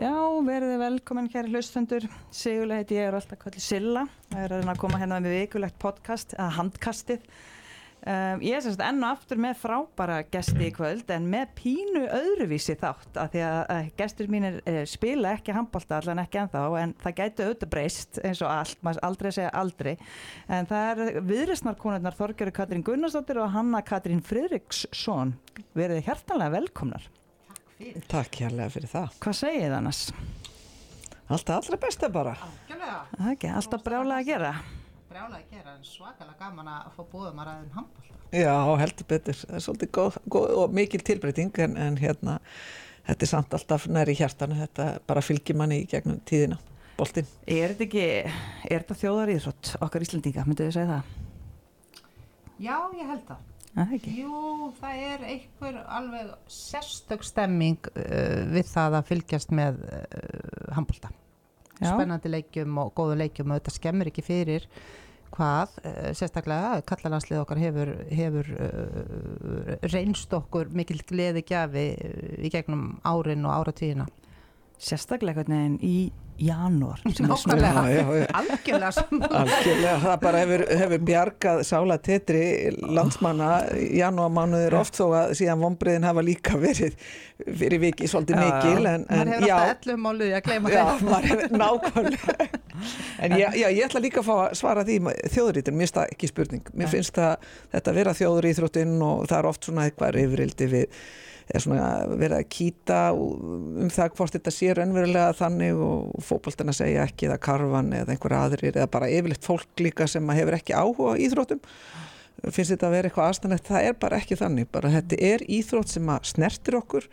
Já, verðið velkomin hér hlustundur. Sigurlega heiti ég er alltaf kallið Silla. Það er að koma hérna með vikulegt podcast, eða handkastið. Um, ég er semst enn og aftur með frábæra gesti í kvöld en með pínu öðruvísi þátt af því að, að gestur mínir uh, spila ekki handbólta allan ekki ennþá en það gæti auðvitað breyst eins og allt, maður aldrei segja aldrei en það er viðrisnarkonurnar Þorgjörður Katrín Gunnarsdóttir og Hanna Katrín Fridriksson verið hjertanlega velkomnar Takk hérlega fyrir það Hvað segið þið annars? Alltaf allra besta bara Það er ekki, alltaf brjálega að gera brjálega að gera en svakalega gaman að fá búðum að ræðum handbólta. Já, heldur betur. Það er svolítið góð, góð og mikil tilbreyting en, en hérna, þetta er samt alltaf næri hjartanu, þetta bara fylgir manni í gegnum tíðina, boltinn. Er þetta ekki, er þetta þjóðar íðrott okkar Íslandinga, myndið þið segja það? Já, ég held það. Það? Jú, það er einhver alveg sérstök stemming uh, við það að fylgjast með uh, handbólta. Spennandi leikjum og góðu leikjum og þetta skemmir ekki fyrir hvað, uh, sérstaklega kallalandslið okkar hefur, hefur uh, reynst okkur mikil gleði gjafi í gegnum árin og áratíðina. Sérstaklega hvernig í janúar algjörlega Algjörlega, það bara hefur, hefur bjargað sála tetri landsmanna janúarmánuðir oft þó að síðan vonbreiðin hafa líka verið fyrir viki svolítið mikil en, en maður hefur alltaf ellum máluði að gleyma hefur, nákvæmlega. En já, já, ég ætla líka að fá að svara því þjóðurítur, mér finnst það ekki spurning. Mér finnst það, þetta vera þjóðuríþróttinn og það er oft svona eitthvað yfirildi við er svona verið að kýta um það hvort þetta sé raunverulega þannig og fókbaltina segja ekki eða karvan eða einhver aðrir eða bara yfirleitt fólk líka sem hefur ekki áhuga íþróttum. Finnst þetta að vera eitthvað aðstæðanlegt? Það er bara ekki þannig, bara þetta er íþrótt sem að snertir okkur.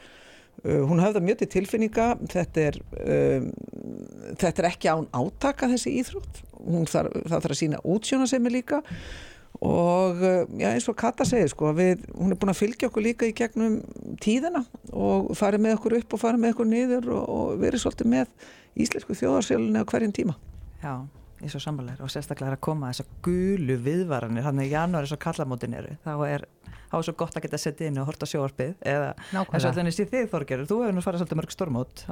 Uh, hún hafði mjög til tilfinninga. Þetta er, um, þetta er ekki án átaka þessi íþrótt. Þarf, það þarf að sína útsjóna sem er líka. Og já, eins og Kata segir sko, við, hún er búin að fylgja okkur líka í gegnum tíðina og farið með okkur upp og farið með okkur niður og, og verið svolítið með íslensku þjóðarsélunni á hverjum tíma. Já, eins og sambarlegar og sérstaklega er að koma þessar gulu viðvaranir hann er í janúari svo kallamótin eru þá er þá er svo gott að geta setið inn og horta sjóarpið eða eins og allir síð þig Þorgerur þú hefur nú farið svolítið mörg stormót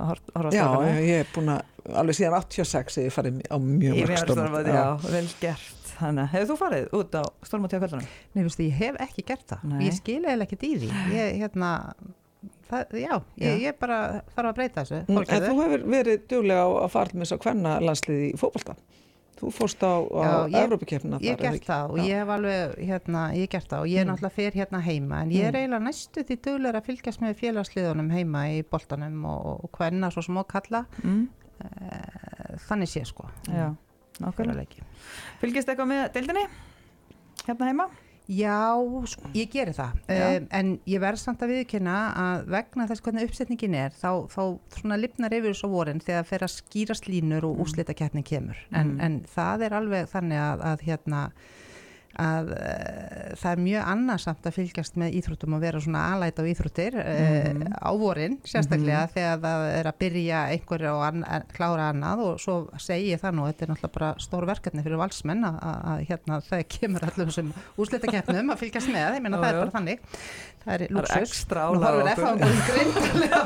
Já, ég hef búin að alveg síðan 86 ég farið á mjög mörg stormót. Já, vel gert. Þannig, hefur þú farið út á stormóti á kvöldunum? Nei, þú veist, ég hef ekki gert það. Nei. ég skilja eða ekki dýri ég, hérna, það, já, ég, ég bara þarf að breyta þessu mm, En þú hefur verið duglega á að fara með þess að hvenna landsliði í fókbalta Þú fórst á, á Evrópakefnina Ég gert það og já. ég hef alveg hérna, ég gert það og ég er mm. náttúrulega fyrir hérna heima en ég er mm. eiginlega næstu því duglega að fylgjast með félagsliðunum heima í boltanum og, og hvenna svo smá kalla mm. uh, þannig sé sko Já nákvæmlega Fylgist eitthvað með deildinni hérna heima? Já, sko, ég gerir það um, en ég verð samt að viðkynna að vegna þess hvernig uppsetningin er þá, þá svona lipnar yfir þessu vorin þegar fer að skýrast línur og mm. úslita kemur en, mm. en það er alveg þannig að, að hérna að uh, það er mjög annarsamt að fylgjast með íþróttum og vera svona alæt á íþróttir uh, mm. á vorin sérstaklega mm. þegar það er að byrja einhverju og an, klára annað og svo segi ég það nú, þetta er náttúrulega bara stór verkefni fyrir valsmenn að, hérna, það kemur allum sem úslita keppnum að fylgjast með, ég meina það er bara þannig það er og það er eftir grindilega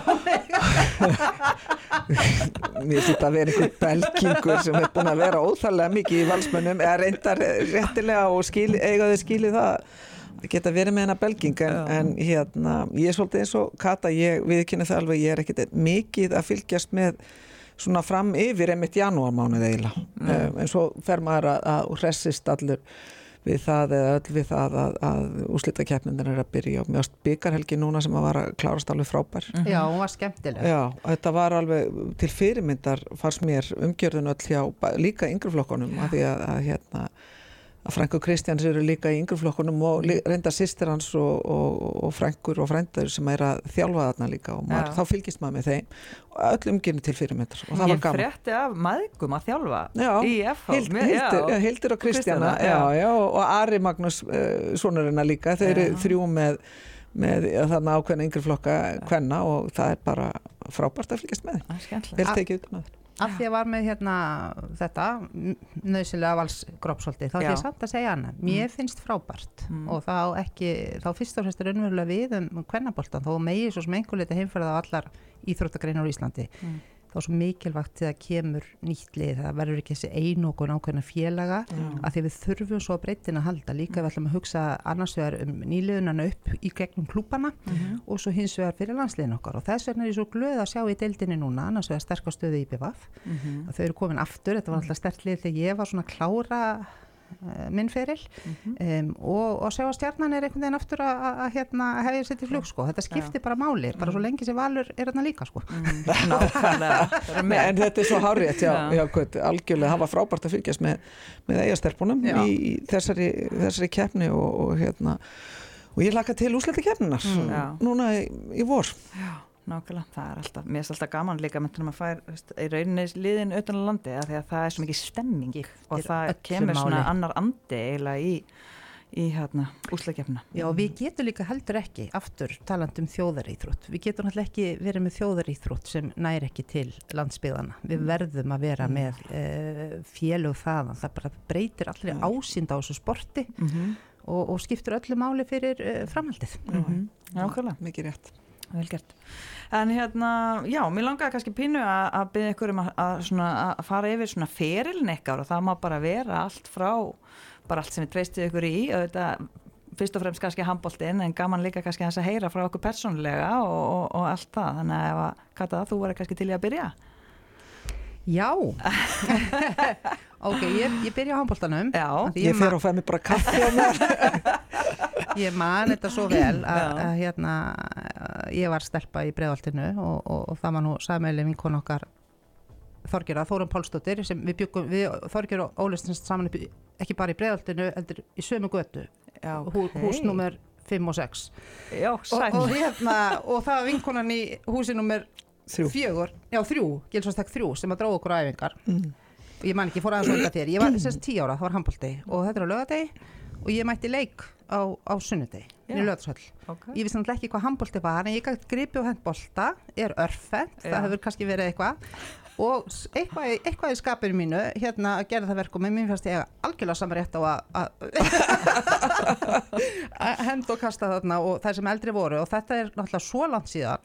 Mér finnst að vera einhver belgingur sem hefur búin að vera óþarlega mikið í valsmennum eða reyndar réttilega og skil, eiga þau skilið það geta verið með hennar belging en, en hérna, ég er svolítið eins og Kata, ég viðkynna það alveg, ég er ekkert mikið að fylgjast með svona fram yfir einmitt janúarmánuð eiginlega. Mm. en svo fer maður að, að hressist allur við það eða öll við það að, að úslita keppnindin er að byrja. Og mjögst byggarhelgi núna sem að var að klárast alveg frábær. Mm -hmm. Já, hún var skemmtileg. Já, þetta var alveg til fyrirmyndar fannst mér umgjörðun öll hjá líka yngreflokkonum að því að, að hérna að Frank og Kristjáns eru líka í yngreflokkunum og reynda sýstir hans og, og, og Frankur og frændur sem er að þjálfa þarna líka og maður, þá fylgist maður með þeim og öll umgjörni til fyrirmyndar og það var gaman. Ég frétti af maðgum að þjálfa já, í FH. Hild, Hildur, já, Hildur og Kristjana og Ari Magnús uh, Sónurina líka, þau eru þrjú með, með þarna ákveðna yngreflokka hvenna og það er bara frábært að fylgjast með þeim. Vel tekið út með þeim af því að var með hérna þetta nöðsilega valsgrópsóldi þá er ég samt að segja hana mér mm. finnst frábært mm. og þá ekki þá fyrst og fremst er unnverulega við um kvennaboltan þó megið svo sem einhver liti heimferða á allar íþróttagreinar í Íslandi mm. Þá er svo mikilvægt þegar kemur nýtt lið, það verður ekki þessi einokun ákveðna félaga Mm. að því við þurfum svo breytin að halda líka við ætlum að hugsa annars vegar um nýliðunana upp í gegnum klúpana Mhm. og svo hins vegar fyrir landsliðin okkar og þess vegna er ég svo glöð að sjá í deildinni núna annars vegar sterkastöðu í BVF Mhm. að þau eru komin aftur, þetta var alltaf stert lið þegar ég var svona klára uh, minn feril Mhm. um, og, og sjá að stjarnan er einhvern veginn aftur að, hérna, hefja sér til flug sko. þetta skiptir bara máli, bara svo lengi sem valur er hérna líka sko. Mhm. Er með. En þetta er svo hárið, já, Já. já, já algjörlega, það var frábært að fylgjast með, með eigastelpunum í, í þessari, þessari keppni og, og hérna og ég laka til úsleita keppninar Mm. Núna í, í vor Já, nákvæmlega, það er alltaf, mér er alltaf gaman líka með þegar maður fær veist, í rauninni liðin utan á landi að því að það er svo mikið stemming og það kemur svona máli. annar andi eiginlega í, í hérna, úslagefna. Já, og við getum líka heldur ekki aftur taland um þjóðaríþrótt við getum náttúrulega ekki verið með þjóðaríþrótt sem næri ekki til landsbyðana við verðum að vera með uh, félög þaðan, það bara breytir allir Já. ásýnd á þessu sporti Mm -hmm. og, og skiptur öllu máli fyrir uh, framhaldið Nákvæmlega, mikið rétt vel gert. En hérna, já, mér langaði kannski pínu að, byrja ykkur um að, fara yfir svona ferilin ykkar og það má bara vera allt frá, bara allt sem við treystið ykkur í, auðvitað fyrst og fremst kannski handbóltinn en gaman líka kannski að heyra frá okkur persónulega og, og, og allt það, þannig að ef að Kata, þú verður kannski til í að byrja. Já Ok, ég, ég byrja á handbóltanum því Ég fer og fæ mér bara kaffi á mér. Ég man þetta svo vel að, að hérna, ég var stelpa í breiðaltinu og, og, og það var nú sammeili vinkon okkar Þorgjara, Þórun Pálsdóttir sem við byggum, við Þorgjara og Ólistins saman upp, ekki bara í breiðaltinu heldur í sömu götu, já, hú, hús nummer 5 og 6 Já, sæl. og, hérna, og það var vinkonan í húsi nummer Þrjú. fjögur, já þrjú, Gilsvarstak þrjú sem að dróða okkur á æfingar. Mm. Og ég man ekki, ég fór aðeins undan þér. Ég var þess tíu ára, það var handbólti og þetta er á lögadegi og ég mætti leik á, á sunnudegi, í lögatsvöld Okay. ég vissi náttúrulega ekki hvað handbólti var en ég gæti gripi á handbólta, er örfend Já. það hefur kannski verið eitthvað. Og eitthvað, eitthvað í skapinu mínu hérna að gera það verkum en mér fannst ég algjörlega rétt á að- að að henda og kasta þarna og það sem eldri voru. Og þetta er náttúrulega svo langt síðan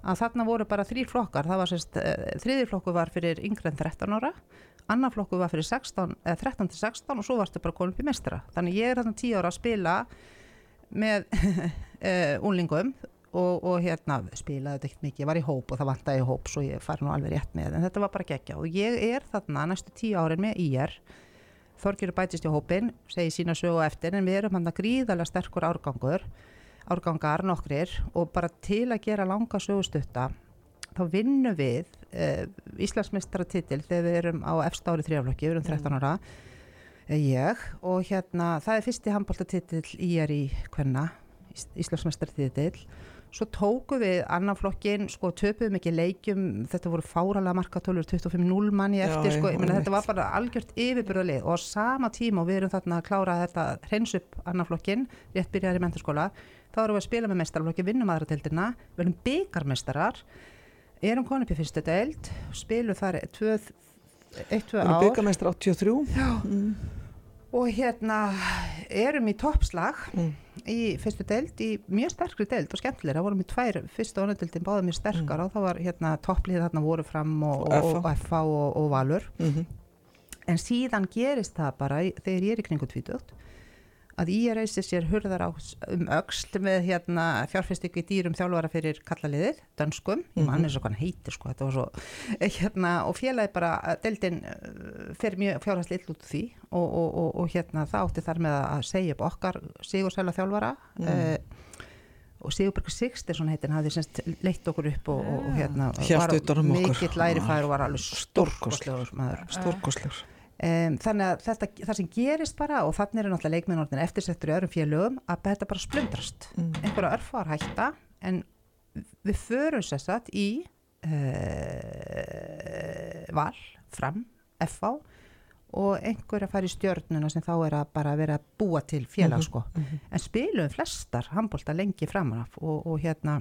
að þarna voru bara þrýr flokkar. Það var sérst, þriðir flokku var fyrir yngre en 13 ára annar flokku var fyrir 16, eða 13 til 16 og svo varstu bara konum í mestra þannig ég er þarna 10 ára að spila með uh, unlingum og, og hérna spilaði þetta ekkert mikið, ég var í hóp og það vantaði í hóp svo ég fari nú alveg rétt með. En þetta var bara geggja og ég er þarna næstu 10 árin með IR Þorgjur bætist í hópin, segi sína sögu eftir en við erum hann að gríðarlega sterkur árgangur árgangar nokkrir og bara til að gera langa sögustutta þá vinnum við uh, Íslandsmeistaratitil þegar við erum á efstári þrjaflokki, við erum 13 ára eh, ég. Og hérna það er fyrsti handbóltatitil í er í hvenna, Íslandsmeistaratitil. Svo tóku við annan flokkin sko töpuðum ekki leikjum þetta voru fáralega markatölur 25-0 manni Já, eftir sko, já, ég meina þetta var bara algjört yfirbyrðalið og á sama tíma og við erum þarna að klára þetta hreins upp annan flokkin, rétt byrjar í mentaskóla þá erum við að spila með mestarflokki, vinnum aðra deildina við erum byggarmestarar erum konum upp í fyrstu deild? Spilum þar 1-2 Við ár. byggamestur 83 mm. og hérna erum í toppslag Mm. í fyrstu deild, í mjög sterkri deild og skemmtilega, það vorum í tvær fyrstu ánöldildin báða mjög sterkar og það var hérna topplið þarna voru fram og, Og og, og FH og, og Valur. Mm en síðan gerist það bara þegar ég er í kringu tvítugt að ég reysir sér hurðar á um öxl með hérna fjárfestingu í dýrum þjálfara fyrir kallaliðið, dönskum, ég man eins og hvað hann heitir sko, þetta var svo, eh, hérna og félagi bara, deildin eh, fer mjög fjárhæsli ill út því og, og, og, og hérna það átti þar með að segja upp okkar Sigursæla þjálfara Mm. eh, og Sigurbergur Sigstinsson heitin hafði semst leitt okkur upp og, og, og hérna var um mikill lærifæður og var alveg maður. Stórkoslegur Um, þannig að þetta, það sem gerist bara og þannig eru náttúrulega leikmennorðin eftirsettur í öðrum félögum að þetta bara splundrast Mm. einhverja örfár hætta en við förum sér satt í uh, val, fram, FH og einhverja fara í stjörnuna sem þá er að bara vera að búa til félag Mhm, sko mhm. en spilum flestar handbólta lengi framanaf og, og hérna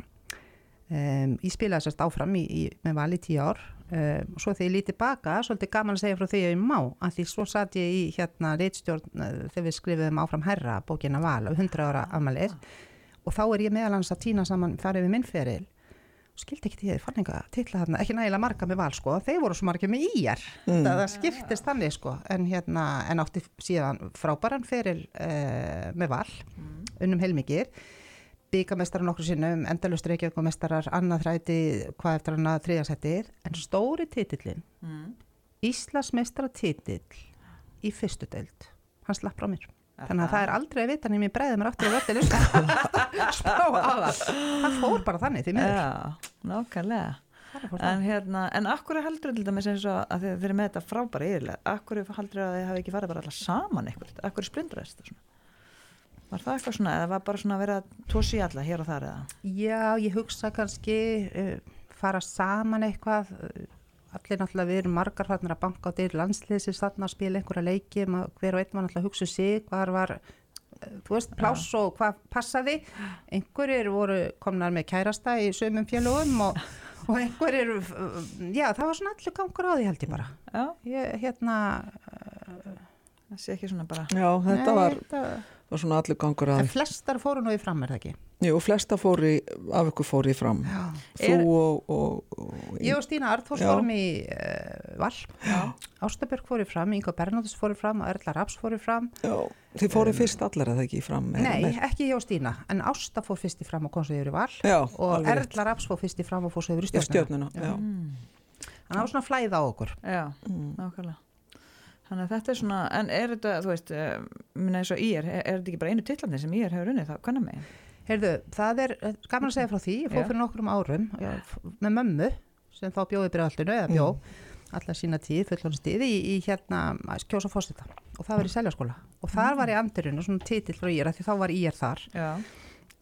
um, ég spilaði sérst áfram í, í, með val í tíu ár. Um, og svo þegar ég lítið baka svolítið gaman að segja frá því að ég má að því svo satt ég í hérna reitstjórn uh, þegar við skrifum áfram herra bókina val á 100 ára amalið og þá er ég meðal hans að týna saman farið við minn feril. Skildi ekki því að ég fann einhvað titla þarna, ekki nægilega marga með val sko, þeir voru svo margir með íjar Mm. það, það skiptist þannig sko. En hérna, en átti síðan frábæran feril uh, með val unnum heilmikið byggamestrar nokkur sinnum, endalust reykjavíkumestarar annað þræti, hvað eftir annað þriðasettið, en stóri titillin Mm. Íslandsmeistara titill í fyrstu deild. Hann slapp frá mér. Þannig að það er aldrei að vita nefnir breiði mér aftur á völdinu spá á það það fór bara þannig því miður. Já, nákvæmlega. Er En hérna, en akkur heldur til dæmis eins og að þið þeir eru með þetta frábæra yfirlega, akkur heldur að þið hafi ekki farið bara alltaf saman eitthvað, akkur splundrast það svona? Var það eitthvað svona, eða var bara svona að vera tósi í alla hér og þar eða? Já, ég hugsa kannski uh, fara saman eitthvað. Allir náttúrulega við erum margar farnir að banka á dyr landsliðsins þarna að spila einhverja leiki. Hver og einn var náttúrulega að hugsa um sig hvar var, uh, þú veist, pláss og hvað passaði, einhverjir voru komnar með kærasta í sömum fjölugum og, og einhverjir uh, já, það var svona allir gangur á því held ég bara. Já, ég, hérna það sé ekki svona bara, Já, þetta nei, var, þetta, var svona allur gangur að en flestar fóru nú í fram er það ekki Jú, flesta fóri, af ykkur fóri fram já. Þú Er- og, og, og Ég og Stína Já. fórum í uh, Val, Ástabjörg fóru fram, Ingo Bernóðus fóru fram og Erla Raps fóru fram. já, Þið fóri fyrst allar að það ekki fram eða Nei, meir? ekki ég og Stína, en Ásta fór fyrst í fram og kom svo yfir í Val Já, og alveg rétt. Erla Raps fór fyrst í fram og fór svo yfir í Í stjórnuna. Þannig að það var svona flæð á okkur. já, nákvæmlega. Þannig að þetta er svona, en er þetta, þú veist, uh, minna eins og ír, er, er þetta ekki bara einu tillandi sem ír hefur unnið það, hvernig megin? Heyrðu, það er eh, gaman að segja frá því, ég Já. fyrir nokkrum árum já, f- með mömmu sem þá bjóði bregðaldinu eða bjó alla sína tíð, fullónstíð í, í hérna kjósa fósita og það var í seljaskóla. Og þar var í andurinn og svona titill frá ír, því þá var ír þar Já,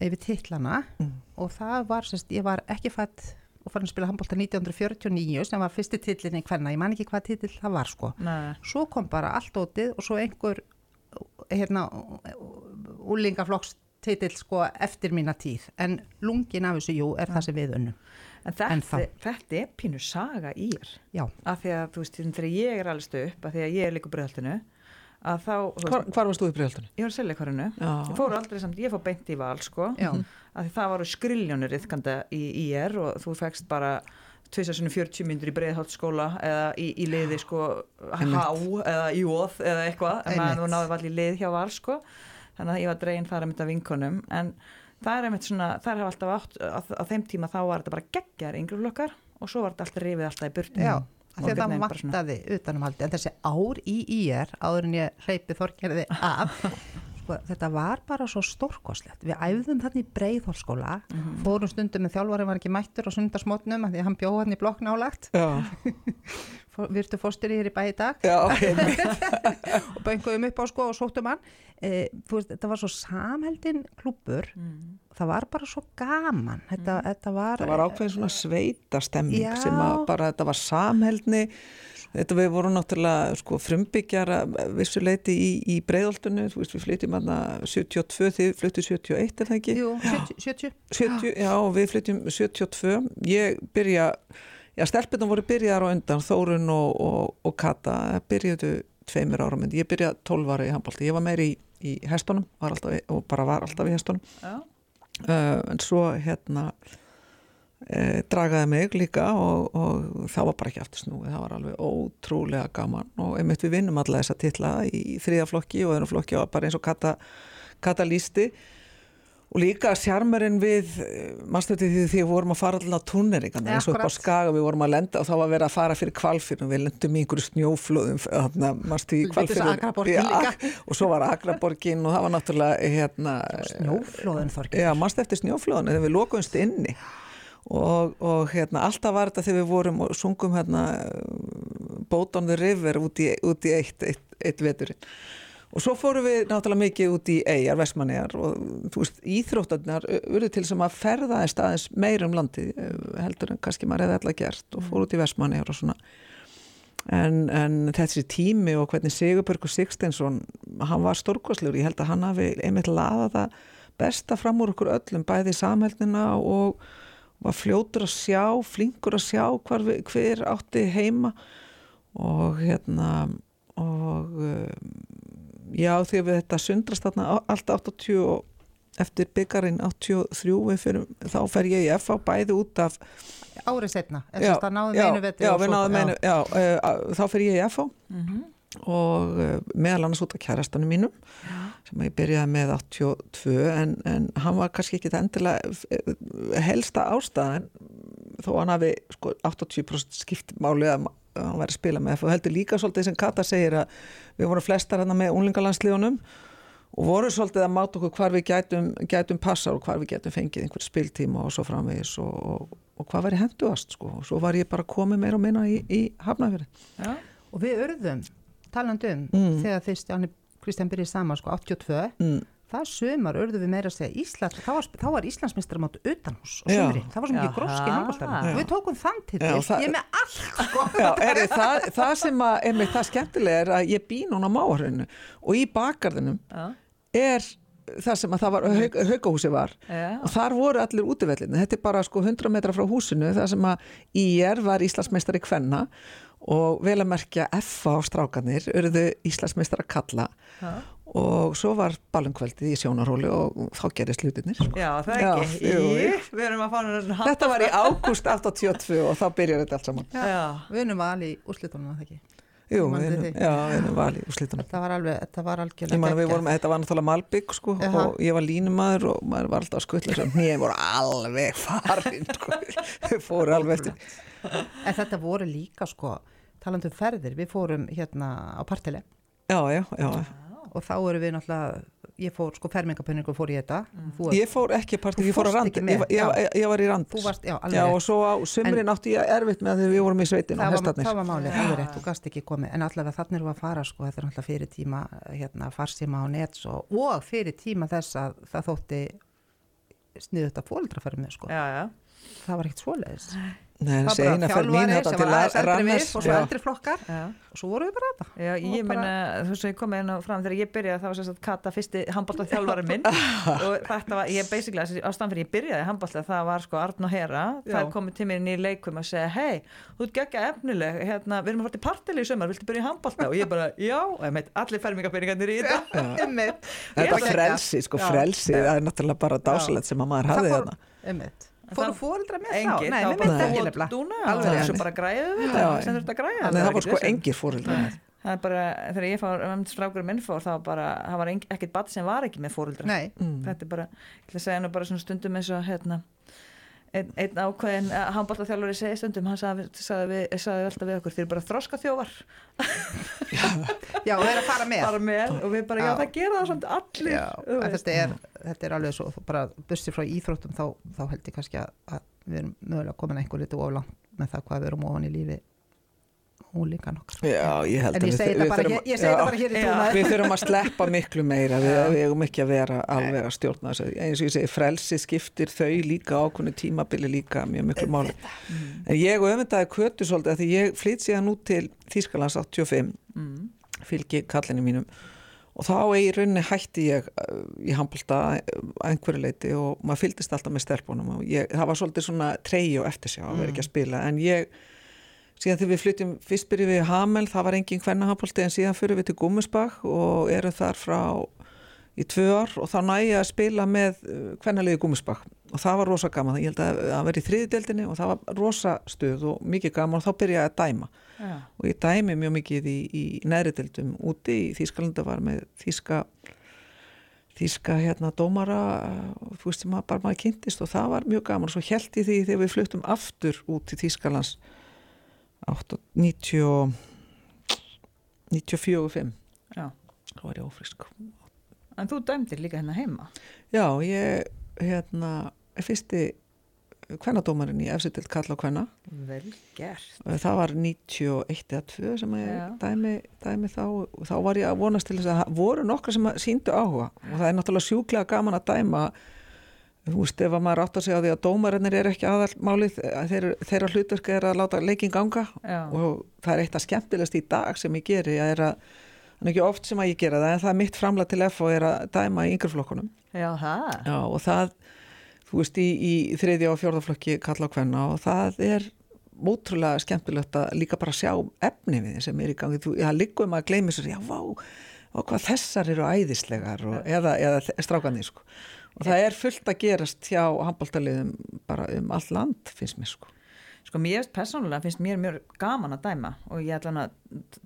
yfir titlana. Mm. og það var, sérst, ég var ekki fætt og farin að spila handbólta 1949 sem var fyrsti titlinni hvenna, ég man ekki hvað titill það var sko. neða, Svo kom bara allt ótið og svo einhver hérna úlingaflokks titill sko eftir mína tíð en lungin af þessu, jú, er það sem við unnum. en þetta, Ennþá. þetta er pínu saga ír, Já, af því að, þú veist, þegar ég er alveg upp, af því að ég er líka breyðaltinu, að þá, Hvar, hvar varst þú í bregðaldunni? ég var að selja hverjunu, Já, ég fór aldrei samt, ég fór beint í val, sko, því það varu skriljónir yfkanda í IR og þú fegst bara tvisasunum 40 myndur í breiðhaldsskóla eða í, í liði sko H eða Jóð eða eitthvað en þú náðu allir lið hjá val sko. Þannig að ég var dregin þar að mynda vinkonum. En það er einmitt svona, það er alltaf átt á, á þeim tíma þá var þetta bara geggjar yngri flokkar og svo var þetta alltaf rifið alltaf í burtu Og að það vantaði utanumhaldi en þessi ár í IR áður en ég hleypi þorgerði af sko, þetta var bara svo stórkoslegt við æfðum þarna í breiðhólskóla fórum stundum með þjálfarinn var ekki mættur á sundarsmótnum af því hann bjóð hann í blokk nálagt já, virtu fóstur í hér í bæ í dag. Já, ok og bönguðum upp á sko og sóttum hann. E, veist, þetta var svo samheldin klúpur Mm. Það var bara svo gaman. Þetta, þetta var, Það var ákveðin svona sveita stemming Já. sem að bara, þetta var samheldni. Þetta við vorum náttúrulega sko frumbyggjar vissuleiti í, í veist við flytjum aðna 72, þið flyttu 71 er það ekki? Jú, 70, 70 70, já, og við flytjum 72 ég byrja já, stelpunum voru byrjar á undan Þórun og, og, og Kata byrjuðu tveimur ára myndi, ég byrja 12 ára í handbólti, ég var meiri í, í hestunum var alltaf, og bara var alltaf í hestunum. Já, en svo hérna uh, dragaði mig líka og, og það var bara ekki aftur snúið. Það var alveg ótrúlega gaman. Og einmitt við vinnum alla þessa titla í þriðaflokki og öðrum flokki og bara eins og Kata, Kata lísti og líka sjarmerinn við mannstöndi því því við vorum að fara allavega túneringarna eins og upp á skaga við vorum að lenda og þá var verið að fara fyrir kvalfyrn og við lendum í einhverju snjóflóðum þarna, í og svo var Akraborgin og það var náttúrulega hérna, snjóflóðin þorgir Já, mannst eftir snjóflóðan þegar við lokumst inni? Og, og hérna, alltaf var þetta þegar við vorum og sungum hérna Boat on the River út í, út í eitt, eitt, eitt veturinn og svo fórum við náttúrulega mikið út í eigjar, vestmannegar og þú veist, íþróttarnar urðu til sem að ferða einn staðins meir um landi heldur en kannski maður hefði alltaf gert og fór út í vestmannegar og svona. En, en þessi tími og hvernig Sigurbjörgur Sigsteinsson hann var stórkoslegur, ég held að hann hafi einmitt laðað það besta fram úr okkur öllum, bæði samhældina og var fljótur að sjá, flinkur að sjá hvar, hver átti heima. Og hérna og um, já því að við þetta sundrast þarna allt 80 og eftir byggarinn 83 við fyrir, þá fer ég í FH bæði út af árið setna, Já, já, já, og við svo- náðum einu, já, uh, þá fer ég í FH Mhm. og uh, meðal annars út af kærastanum mínum sem ég byrjaði með 82 en, en hann var kannski ekki endilega eh, helsta ástæðan þó hann hafi sko, 80% skipt máli að hann væri að spila með og heldur líka svolítið sem Kata segir að við vorum flestar hann með unglingalandsliðunum og voru svolítið að máta okkur hvar við gætum, gætum passa og hvar við gætum fengið einhver spiltíma og svo framvegis og, og, og hvað væri henduast sko og svo var ég bara komið meira og minna í, í Hafnafjörði Já. og við örðum, talandi um Mm. þegar Stjáni Kristján byrjaði saman sko 82, mm. Það sumar örðum við meira að segja Ísland, þá var, þá var Íslandsmeistaramót utanhús og Já. sumri, það var svo mikið gróski handbóltar við tókum þann til það- ég er með allt sko. Já, er það, það sem að, einmitt, það skemmtilega er að ég bý núna á máarhrauninu og í bakgarðinum er það sem að það var, haug, haugahúsi var. Já. og þar voru allir útivellinni, þetta er bara sko 100 metra frá húsinu, það sem að IR var Íslandsmeistari kvenna. Og vel að merkja F á strákanir, eruðu Íslandsmeistara kalla Já. Og svo var ballumkveldið í sjónaróli og þá gerist hlutinir sko. Já, það Já, ekki. jú, jú. Í, við erum að fá hann Þetta var í ágúst 82 og þá byrjar þetta allt saman. Já. við unum að alveg í úrslitunum að það ekki Jú, Ég við erum, já, við erum valið úr slítunum. þetta var alveg, þetta var Ég algjörlega man að við geggjað. vorum, þetta var náttúrulega Malbygg sko Jaha. og ég var línumadur og maður var alltaf að skutla sem nýja voru alveg farin sko, þau fóru alveg eftir. en þetta voru líka sko talandi um ferðir, við fórum hérna á partili Já, já, já. Og þá erum við náttúrulega ég fór sko fermingapönningu fór ég þetta. Þú, Ég fór ekki að partí, Þú ég fór að rand, ég, með, ég, ég, var í rand. þú varst, já, alveg Já, og svo á sumrin átti ég erfitt með þegar við vorum í sveitin það var, var málið, alveg rétt, þú gast ekki komið. En allavega þannig við að fara sko, þetta er náttúrulega fyrir tíma hérna, farstíma á nets og, og fyrir tíma þess að það þótti sniðu þetta fóldra fyrir mig sko. Já, já. það var ekkert svoleiðis það þessi var eina ferð mín sem til var aðeins eldri við og svo eldri flokkar. Já. og svo vorum við bara þetta. Já, ég bara- meina, þú veist, ég kom inn á fram þegar ég byrjaði, það var sérst að Kata fyrsti handbólta þjálfari minn. Og þetta var, ég basically, þessi ástæðan fyrir ég byrjaði handbólta, það var sko Arn og Hera, það komið til mér í leikum að segja, hei, þú ert geggja efnileg, hérna, við erum að fara til partili í sumar, viltu byrja í handbólta? Og ég bara, já, meit, allir fermingabyrningarnir í þetta. Einmitt. Þetta frelsi, sko, frelsi, að fóru fóreldra með þá? Engir, Nei, var bara myndi þú ekki nefnilega Dúna Alveg svo bara við Já. þetta sem þurft að græða það var sko engir fóreldrar með. það er bara, þegar ég fór um strákur minn fór, var bara, það var ekkert badd sem var ekki með fóreldra Nei, Mm. þetta er bara, ég ætla að segja nú bara svona stundum eins og hérna einn, einn ákveðin handbóltaþjálfari segi stundum, hann sagði, sagði, við, sagði alltaf við okkur, þeir eru bara þroska þjófar já, og þeir að fara með. Bara með og við bara, já, Já. það gera það samt allir Já, þetta er, þetta er alveg svo bara bussi frá íþróttum þá, þá held ég kannski að, að við erum mögulega komin einhver litur oflant með það hvað við erum ofan í lífi úlíkan okkar Já, ég held en að ég segi þetta bara, bara hér í trúnaði Við þurfum að sleppa miklu meira, við, við eigum ekki að vera alveg að stjórna þessu. Eins og ég segi, frelsi skiptir þau líka ákveðinu tímabili líka mjög miklu máli. En ég öfundaði kötu svolítið að því ég flytt síðan út til Þýskalands 85, mm. Fylgi kallinu mínum. Og þá í rauninni hætti ég uh, í handbólta að einhverju leiti og maður fylgdist alltaf með stelpunum og ég, það var svolítið svona treyju og eftirsjá að vera ekki að spila. En ég síðan þegar við flytjum fyrst byrjum við Hamel, það var engin kvennahandbólti en síðan fyrir við til Gúmusbach og erum þar frá í tvö ár og þá næ ég að spila með kvennalegi Gúmusbach og það var rosa gaman, ég held að það var í þriðdeldinni og það var rosa stuð og mikið gaman og þá byrja ég að dæma já, og ég dæmi mjög mikið í, í neðri deildum úti í Þýskalanda var með Þýska Þýska hérna dómara og þú veist sem að bara maður kynntist og það var mjög gaman. Og svo held ég því þegar við fluttum aftur út til Þýskalands 8, 90 94-5 já. þá var ég ófrisk en þú dæmdir líka hérna heima? Já, ég hérna fyrsti kvennadómarinn í eftir til kalla og kvenna. Vel gert. Það var 91 eða 2 sem ég Já. dæmi, dæmi þá og þá var ég að vonast til þess að voru nokkra sem síndu áhuga. Og það er náttúrulega sjúklega gaman að dæma þú veist ef að maður átt að segja á því að dómarinnir er ekki aðalmálið þeir, þeirra hlutverk er að láta leikin ganga. Já, og það er eitt að skemmtilegast í dag sem ég geri að er að er ekki oft sem að ég gera það en það er mitt framlag til F og er að dæma í yngreflokkunum já, það. Já, og það, þú veist, í, í þriðja og fjórðaflokki kalla á kvenna og það er ótrúlega skemmtilegt að líka bara sjá efni við þeim sem er í gangi. Þú, já, líkum að gleymi sér, já, vá, og hvað þessar eru æðislegar og, eða, eða strákanir, sko. og það er fullt að gerast hjá handbóltaliðum bara um all land finnst mér sko Sko mér persónulega finnst mér mjög gaman að dæma og ég ætla hann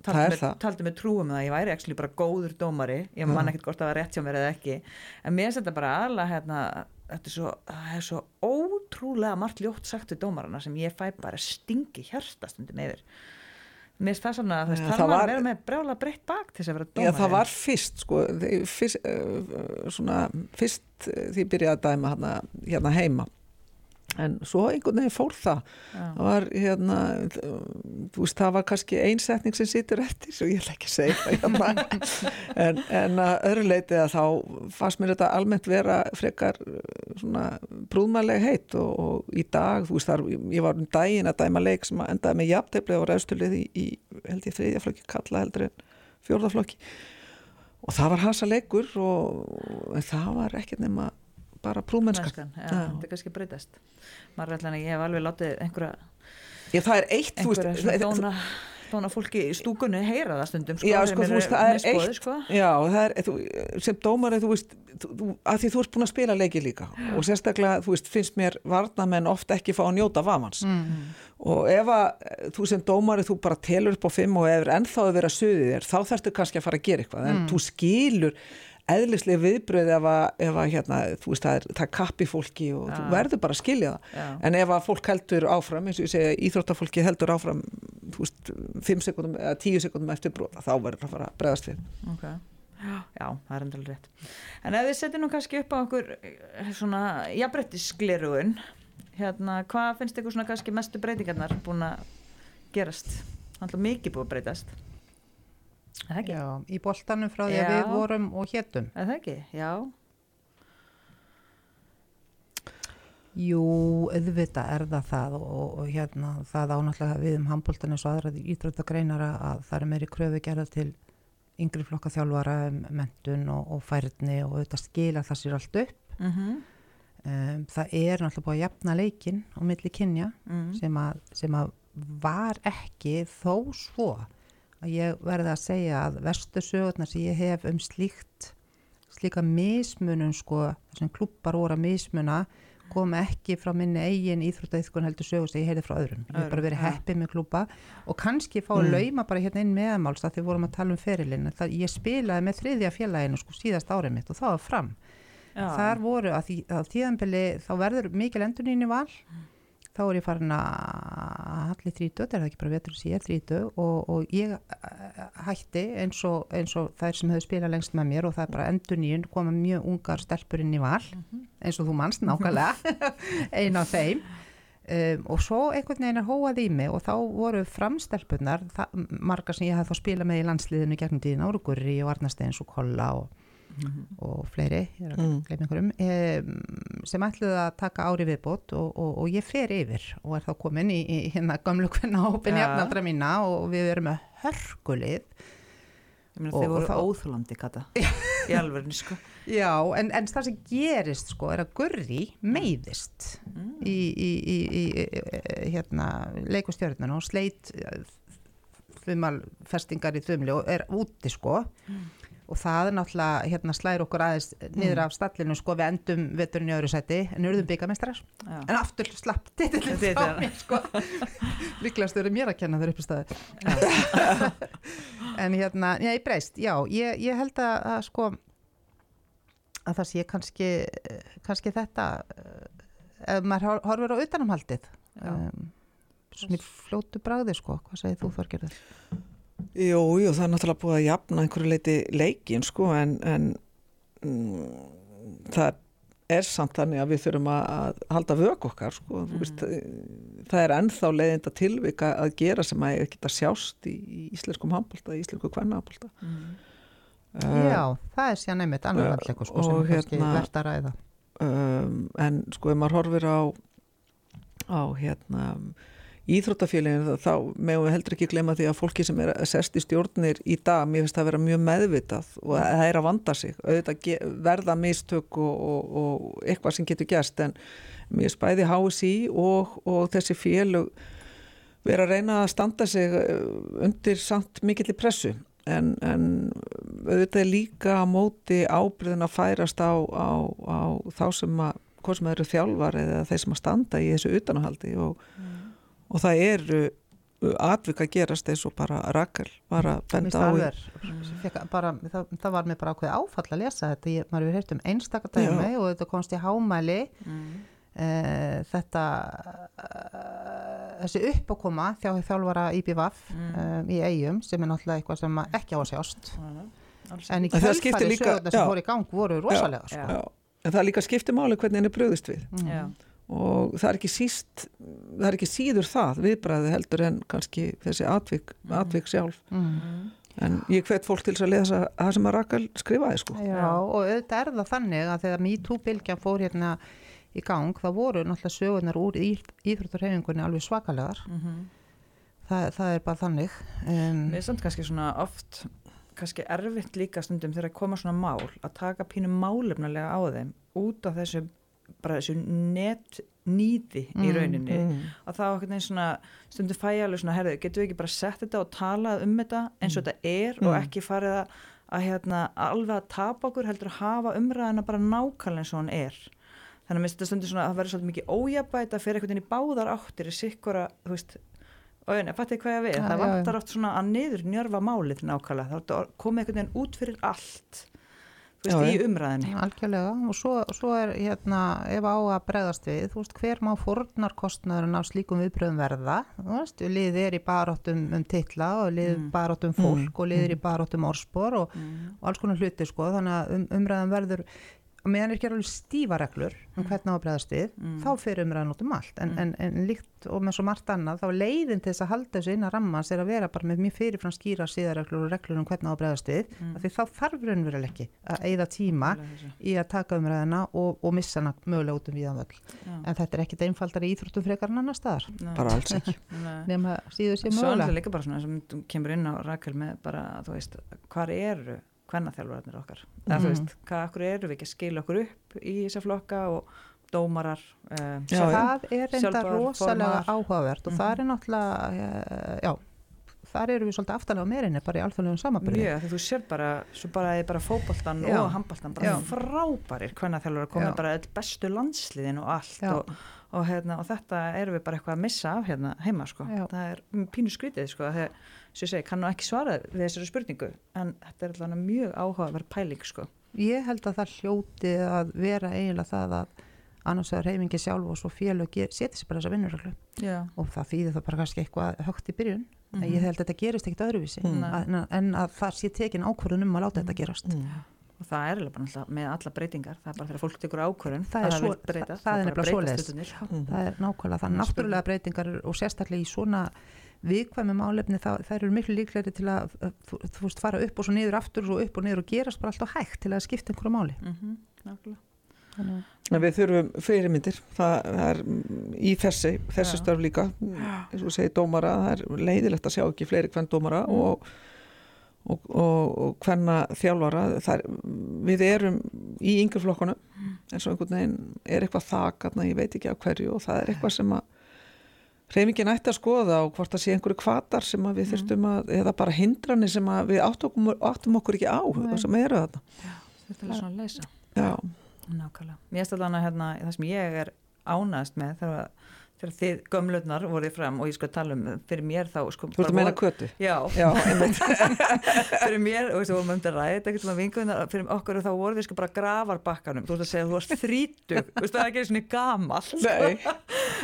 Það að það. taldi með trúum að ég væri ekki bara góður dómari, ég man ekkert hvort það var rétt hjá mér eða ekki, en mér þetta bara alveg hérna, þetta er svo, það er svo ótrúlega margt ljótt sagt við dómarana sem ég fæ bara stingi hjartastundum yfir. Mér finnst það svona, Já, þarf það var- að vera með brjála breytt bak til þess að vera Já, dómari. það var fyrst sko, fyrst, uh, svona, fyrst uh, því ég byrjaði að dæma hérna heima en svo einhvern veginn fór það Já. það var hérna veist það var kannski einsetning sem situr eftir svo ég ætla ekki að segja hérna. en, en að öðru leiti að þá fannst mér þetta almennt vera frekar svona brúðmælega heitt og, og í dag veist þar, ég var um daginn að dæma leik sem að endaði með jafntefli og ræðstulið í, í held ég þriðjaflokki kalla heldur en fjórðaflokki og það var hasa leikur og það var ekkert nema bara prúmennska Mennskan, já, Já. þetta er kannski breytast. Maður er alltaf, ég hef alveg látið einhverja Já, það er eitt, þú svona veist dóna, dóna fólki í stúkunni heyra það stundum sko, Já, sko, veist, það er eitt- sko. Já, það er, þú, sem dómari, þú veist, þú, að því þú ert búin að spila leiki líka og sérstaklega, þú veist, finnst mér varnamenn oft ekki fá að njóta vamans Mm. og ef að þú sem dómari, þú bara telur upp á fimm og ef er ennþá að vera suðið þér, þá þarftu kannski að fara að gera eitthvað, en þú skilur eðlislega viðbröð ef að, ef að hérna, þú veist, það er, það er kappi fólki og þú Já. verður bara að skilja það Já. en ef að fólk heldur áfram eins og ég segja, íþróttafólki heldur áfram þú veist, 5 sekundum eða 10 sekundum eftir brota, þá verður það að fara að bregðast við Ok, já, það er endalega rétt. En ef þið setjum nú kannski upp á okkur eh, svona jafnbrettisglerugun, hérna, hvað finnst ykkur svona kannski mestu breytingarnar búin að gerast? Það er mikið búið að breytast. Já, í boltanum frá því að við vorum og hétum. Er það ekki? Já. Jú, auðvitað er það það og, og hérna það ánáttúrulega við um handbóltan eins og aðra íþróttagreinara að það er meiri kröfu gerða til yngri flokka þjálfara um mentun og, og færni og auðvitað skila það sér allt upp. Mm Um, það er náttúrulega búið að jafna leikin á milli kynja mm. sem að, sem að var ekki þó svo að ég verði að segja að vestu sögurnar sem ég hef um slíkt slíka mismunum sko þessum klubbar voru að mismuna kom ekki frá minni eigin íþróttaiðkun heldur sögur sem ég heyrði frá öðrum ég hef bara verið já. heppið með klubba og kannski fá Mm. lauma bara hérna inn meðamáls að því vorum að tala um ferilinn ég spilaði með þriðja félaginu sko síðast árið mitt og það var fram Já. þar voru að því að tíðanbili þá verður mikil endurinn í val þá er ég farin að halli þrítut, er það ekki bara vetur sem ég er þrítut og, og ég eh, hætti eins og, eins og þær sem hefur spilað lengst með mér og það er bara endurinn koma mjög ungar stelpur inn í val eins og þú manst nákvæmlega ein af þeim. Um, og svo einhvern veginn er hóað í mig og þá voru framstelpunar margar sem ég hafði þá spilað með í landsliðinu gegnum tíðin Árugurri og Arnasteins og Kolla og og fleiri, ég er að Mm. um, sem ætluðu að taka ári viðbót og, og, og ég fer yfir og er þá komin í, í hérna gamlu kvenna hópin Ja. jafnaldra mína og við erum með hörkulið Ég meina og- þið og voru þá- óþúlandi, Kata. Í alvörni, sko. Já, en, en það sem gerist sko er að Gurri meiðist Mm. í, í, í, í, hérna leikustjörnuna og sleit þumalfestingar í þumli og er úti sko og það er náttúrulega hérna slæri okkur aðeins niður af stallinu sko við endum veturinn í öðru seti en urðum byggamestrar en aftur slapp titillin frá mér sko. Líklegast eru mér að kenna þeir uppi staði en hérna, já ég breyst já, ég, ég held að, að sko að það sé kannski kannski þetta eh, ef maður hor- horfir á utanumhaldið um, svona í fljótu bragði sko, hvað segir þú Þorgerður? Jú, jú, það er náttúrulega búið að jafna einhverju leiti leikin sko en, en mm, það er samt þannig að við þurfum að, að halda vök okkar sko, mm. veist, það er ennþá leiðinda tilvika að gera sem að geta sjást í, í íslenskum handbólta, í íslensku kvennahandbólta. Mm. Já, það er síðan einmitt annar uh, handleikur sko, sem er kannski hérna- verðt að ræða um, en sko ef maður horfir á á hérna íþróttafélaginu þá meðum við heldur ekki glemma því að fólki sem er að sest í stjórnir í dag, mér finnst það að vera mjög meðvitað og það er að vanda sig. Auðvitað verða mistök og, og, og eitthvað sem getur gerst en mér spæði HSI og, og þessi félög vera að reyna að standa sig uh, undir samt mikill í pressu. En, en auðvitað líka á móti ábyrðin að færast á, á, á þá sem að hvort sem það eru þjálfar eða þeir sem að standa í þessu utanahaldi og, og það eru atvika gerast eins og bara Rakel var að benda á Fekk, bara, það, það var mér bara ákveð áfall að lesa þetta, ég, maður hefur heyrt um einstakardæmi og þetta komst í hámæli Mm. e, þetta e, þessi uppákoma þjá þjálfara IBVF Mm. e, í eigum sem er náttúrulega eitthvað sem að ekki á að sjást Alls en í skiptir líka- sögurnar sem já. fór í gang voru rosalega Já. sko. Já. en það líka skipti máli hvernig henni bröðist við Mm. Já. Og það er ekki síst það er ekki síður það viðbræði heldur en kannski þessi atvik, atvik sjálf Mm. en ég hvet fólk til þess að lesa það sem að Rakel skrifaði sko Já, og auðvitað er það þannig að þegar MeToo-bylgjan fór hérna í gang, þá voru náttúrulega sögurnar úr íþrótturhefingunni alveg svakalegar. Mhm. Það, það er bara þannig. Um, Mér er samt kannski svona oft kannski erfitt líka stundum þegar að koma svona mál að taka pínu málefnulega á þeim út af þessu bara þessu netnýði í Mm, rauninni mm. að þá einhvern veginn svona stundum fæ ég alveg svona herðu, getum við ekki bara sett þetta og talað um þetta eins og þetta er og Mm. ekki farið að, að hérna, alveg að tapa okkur heldur að hafa umræðina bara nákvæmlega eins og hann er. Þannig að mér þetta stundur svona að það verður svolítið mikið ójabæta fyrir einhvern veginn í báðar áttir í sikkura, þú veist og ég fætti hvað ég við, Já, það vantar oft svona að niður njörfa málið nákvæmlega, þá komið einhvern veginn út fyrir allt veist, Já, í umræðinni algjörlega. Og svo, svo er hérna ef á að bregðast við, þú veist hver má fórnarkostnaðurinn af slíkum viðbröðum verða? Þú veist, liðið er í baróttum um titla og liðið Mm. baróttum fólk og liðið er í baróttum orspor og, mm. og alls konar hluti sko, þannig að um, umræðan verður og meðan er ekki alveg stífa reglur um hvernig á að bregðast við, Mm. þá fyrir umræðan út um allt, en, Mm. en, en líkt og með svo margt annað, þá leiðin til þess að halda þessu innan rammans er að vera bara með mjög fyrirfram skýra síðarreglur og reglur um hvernig á að bregðast við, Mm. af því þá þarf raunveruleg ekki að eigða tíma í að taka umræðina og, og missa hana mögulega út um viðan. Já. En þetta er ekkit einfaldar í íþróttum frekar en annar staðar, Nei. bara alls ekki nema síður sér Svo er mögulega. Líka bara svona sem þú veist, eru okkar? Mhm. veist, hvað akkur eru við ekki að skila okkur upp í þessa flokka og dómarar uh, Já, já. það er reynda rosalega formar. áhugavert og Mhm. það er náttúrulega eh, já, þar eru við svolítið aftalega meirinni bara í alþjóðlegum mjög, þegar þú sér bara svo bara er bara fótboltan Já. og handboltan bara Já. frábærir hvennaþjálfarar komið Já. bara bestu landsliðin og allt Já. og, og, hérna, og þetta erum við bara eitthvað að missa af hérna heima sko. Já. það er pínu skrítið sko, þegar, sem ég segi, kann nú ekki svara við þessari spurningu en þetta er allavega mjög áhugaverð pæling sko. ég held að það hljóti að vera eiginlega það að annars vegar reyfingi sjálf og svo félög setja sér bara þessa vinnurreglu Já. og það þýðir það bara kannski eitthvað högt í byrjun en Mhm. ég held að þetta gerist ekkit öðruvísi Mm. að, en, að það sé tekin ákvörðun um að láta þetta gerast mm. og það er alveg bara með alla breytingar það er bara þegar fólk tekur ákvörðun Það er það það- það er nefnilega. Mm. það er nákvæmlega það, er náttúrulega breytingar og sérstaklega í svona viðkvæmi málefni það, það eru miklu líklegri til að þú, veist fara upp og svo niður aftur og svo upp og niður og gerast bara alltaf hægt til að skipta einhverju máli. Mhm, nákvæmlega. Þannig, En við þurfum fyrirmyndir. Það, það er mm, í þessi Já. störf líka. Eins og þú segir dómara, það er leiðilegt að sjá ekki fleiri hvern dómara Mm. og og, og, og hvenna þjálfara. Það er, við erum í yngri flokkunum. Eins og einhvern veginn er eitthvað þak, þarna, ég veit ekki á hverju og það er eitthvað sem að reyfingin ætti að skoða og hvort það sé einhverju kvatar sem við þurftum að, eða bara hindranir sem við áttum, áttum okkur ekki á Nei. það sem eru þarna. Þetta er svona að leysa. Já, nákvæmlega, mér erst allan að hérna, það sem ég er ánægast með þegar, þegar þið gömlutnar voruð fram og ég sko tala um fyrir mér þá sko, þú ert að meina kötu? Já, Já, fyrir mér, og þú vorum um þetta ræðið ekkert að vingunar, fyrir okkur þá voru við sko bara grafarbakkanum, þú veist að segja þú varst þrítug, þú veist það er ekki svona gamalt. Nei,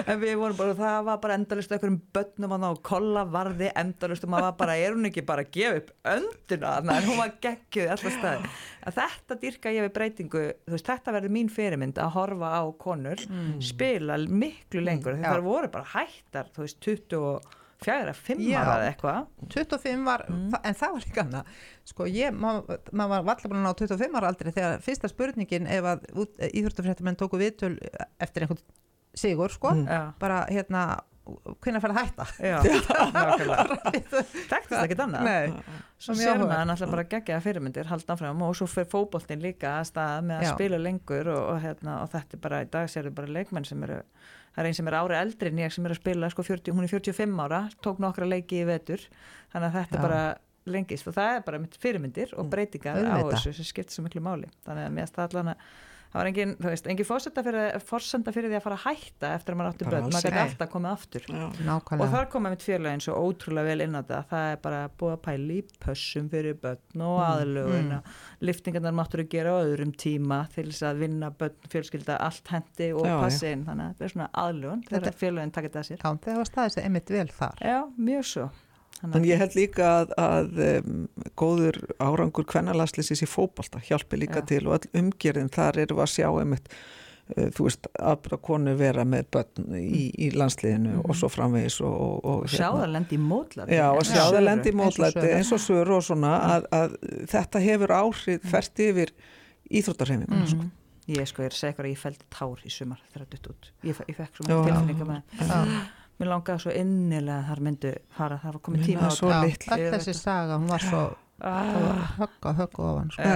en við vorum bara, það var bara endalist okkur um börnum að ná kolla varði endalist og maður var bara, er hún ekki bara að gefa upp önduna, þannig að hún var geggjuð alltaf staði, að þetta dýrka ég við breytingu, veist, þetta verður mín fyrirmynd að horfa á konur spila miklu lengur, Mm, já. það voru bara hættar, þú veist, 24, 5 Já. ára eða eitthvað. 25 var, þa- en það var líka annað. Sko ég, maður mað var valla búin að ná 25 ára aldrei þegar fyrsta spurningin ef að íþjóttafréttamenn tóku viðtöl eftir einhvern sigur sko, Mm. Bara hérna hvernig fær að hætta? Já, nákvæmlega. Þekktist ekkert annað. Nei, Svo Mjög sér maður náttúrulega bara geggjaða fyrirmyndir halda áfram og svo fyrir fótboltinn líka að stað með að Já. spila lengur og, og, hérna, og þetta er bara, í dag sér bara leikmenn sem eru, það er einn sem er ári eldri en ég sem er að spila, sko 40, hún er 45 ára tók nokkra leiki í vetur. Þannig að þetta Já. bara lengist. Og það er bara fyrirmyndir og breytingar á þessu sem skipt svo miklu máli. Þannig að mér finnst það að það var engin, þú veist, engin fórsenda fyrir, fórsenda fyrir því að fara að hætta eftir að maður Bara börn, maður gæti alltaf komið aftur. Já. og þar koma mitt félagin svo ótrúlega vel inn á þetta. Það er bara búið að pæla í pössum fyrir börn og aðlugun mm. og liftingarnar máttur að gera á öðrum tíma til þess að vinna börn, fjölskylda allt hendi og passi inn. Þannig að þetta er svona aðlugun þegar Þetta- félagin takit það sér. Já, þegar var staðið sér einmitt vel þar. Já, mjög svo En að- ég held líka að, að um, góður árangur kvennalaslýsis í fótbolta hjálpi líka Já. til og öll umgerðin þar erum við að sjá einmitt uh, þú veist, aðbra konu vera með börn í, í landsliðinu og svo framvegis og, og, og sjá það lendi í mótlæti Já, og sjá það lendi í Eins og mótlæti eins og söru og svona að, að þetta hefur áhrif fært yfir íþróttarheiminguna sko. Ég sko, ég er segur að ég fældi tár í sumar þegar það dutt út. Ég, ég fekk svo Já. mjög tilfinninga með Já. Mér langaði svo innilega að þar myndu fara, það var komið tíma á litli. öll þessi saga, hún var svo ah, högg á högg ofan sko.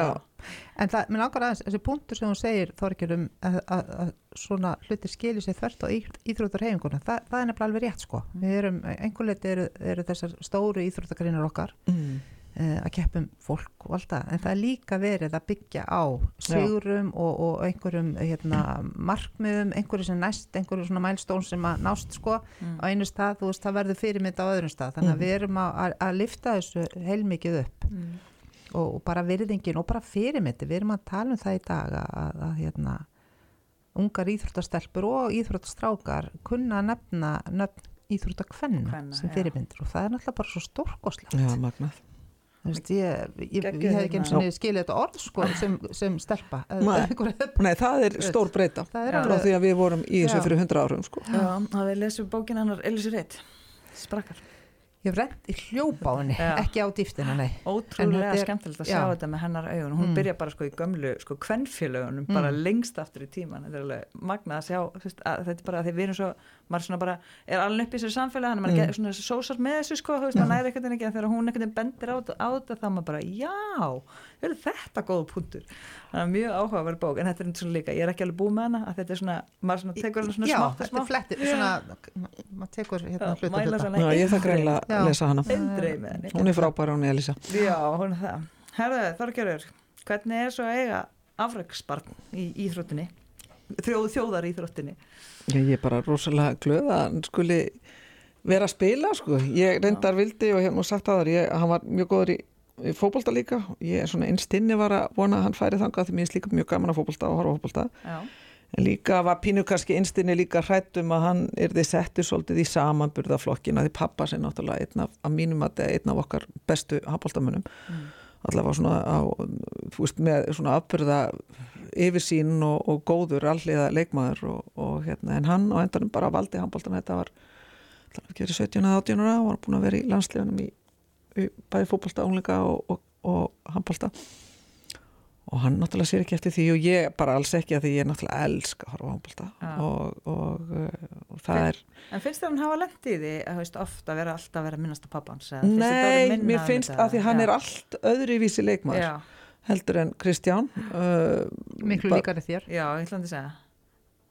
En það, mér langar aðeins, þessi punktur sem hún segir Þorgjör um að, að, að svona hlutir skilir sér þvert á íþróttar heiminguna, það, það er nefnilega alveg rétt sko við erum, einhver leiti eru, eru þessar stóru íþróttargreinar okkar mm. Eh, að keppum fólk og allt það en það er líka verið að byggja á sigurum og, og einhverjum hérna, markmiðum, einhverju sem næst einhverju svona mælstón sem að nást sko Mm. á einu stað, þú veist, það verður fyrirmynd á öðrum stað, þannig að Mhm. við erum að, að, að lifta þessu heilmikið upp mm. og, og bara virðingin og bara fyrirmyndi, við erum að tala um það í dag að, að, að hérna ungar íþróttastelpur og íþróttastrákar kunna að nefna nöfn íþróttakvenna Kvenna, sem já. fyrirmyndir og það er náttúrulega bara svo stórkoslegt veist, ég, ég, ég, hef ekki eins hérna. og skilið þetta orð sko, sem, sem stelpa Nei. Nei, það er stór breyta er frá því að við vorum í þessu fyrir hundra árum sko. Já, það við lesum bókin hennar Elisa Reitt Sprakkar ég hef rent í hljópa á henni Já. ekki á dýftina, nei Ótrúlega er- skemmtilegt að sjá já. þetta með hennar augun hún Mm. byrja bara sko í gömlu sko kvennfélögunum bara Mm. lengst aftur í tíman þetta er alveg magnað að sjá þetta er bara að því við erum svo maður svona bara er alveg upp í þessu samfélagi þannig að maður Mm. er svona sósar með þessu sko þú veist maður næri einhvern veginn ekki en þegar hún veginn bendir á, á þetta þá maður bara já, er þetta góð punktur? Þannig að mjög áhugaverð bók en þetta er svona líka, ég er ekki alveg búið með hana að þetta er svona, maður svona tekur hana svona já, smátt og þetta er smátt. flettir svona, maður tekur hérna Já, hluta hluta. Já, ég þarf greinlega Já. að lesa hana. Henni Hún er frábæra, hún er Elisa Já, hún er það. Herðu, Þorgerur, hvernig er svo að eiga afreiksbarn í íþróttinni? Þjóð, þjóðar íþróttinni. Já, ég er bara rosalega glöð að hann skuli vera að spila sko. Ég reyndar vildi og hef nú sagt að það hann var mjög góður í, í fótbolta líka ég er svona einstinni var að vona að hann færi þangað því mér er líka mjög gaman að fótbolta og horfa Já. en líka var pínu kannski einstinni líka hrættum að hann er þið settur svolítið í samanburðaflokkina því pappa sem náttúrulega einn af, að mínum að einn af okkar bestu handboltamönnum Mm. Allavega svona á, veist, með svona afbyrða yfirsýn og, og góður alliða leikmaður og, og hérna, en hann á endanum bara valdi handbóltan þetta var var að gera 17 að 18 ára og var búin að vera í landsliðunum í, í bæði fótbolta, ungleika og, og, og handbólta og hann náttúrulega sér ekki eftir því og ég bara alls ekki að því ég náttúrulega elska að horfa á handbólta og, og, og það er En finnst þér hann hafa lent í því að veist, ofta vera alltaf að vera minnast á pappans? Nei, mér finnst að því hann Já. er allt öðruvísi leikmaður Já, heldur en Kristján uh, miklu líkari þér já, ég ætla að segja.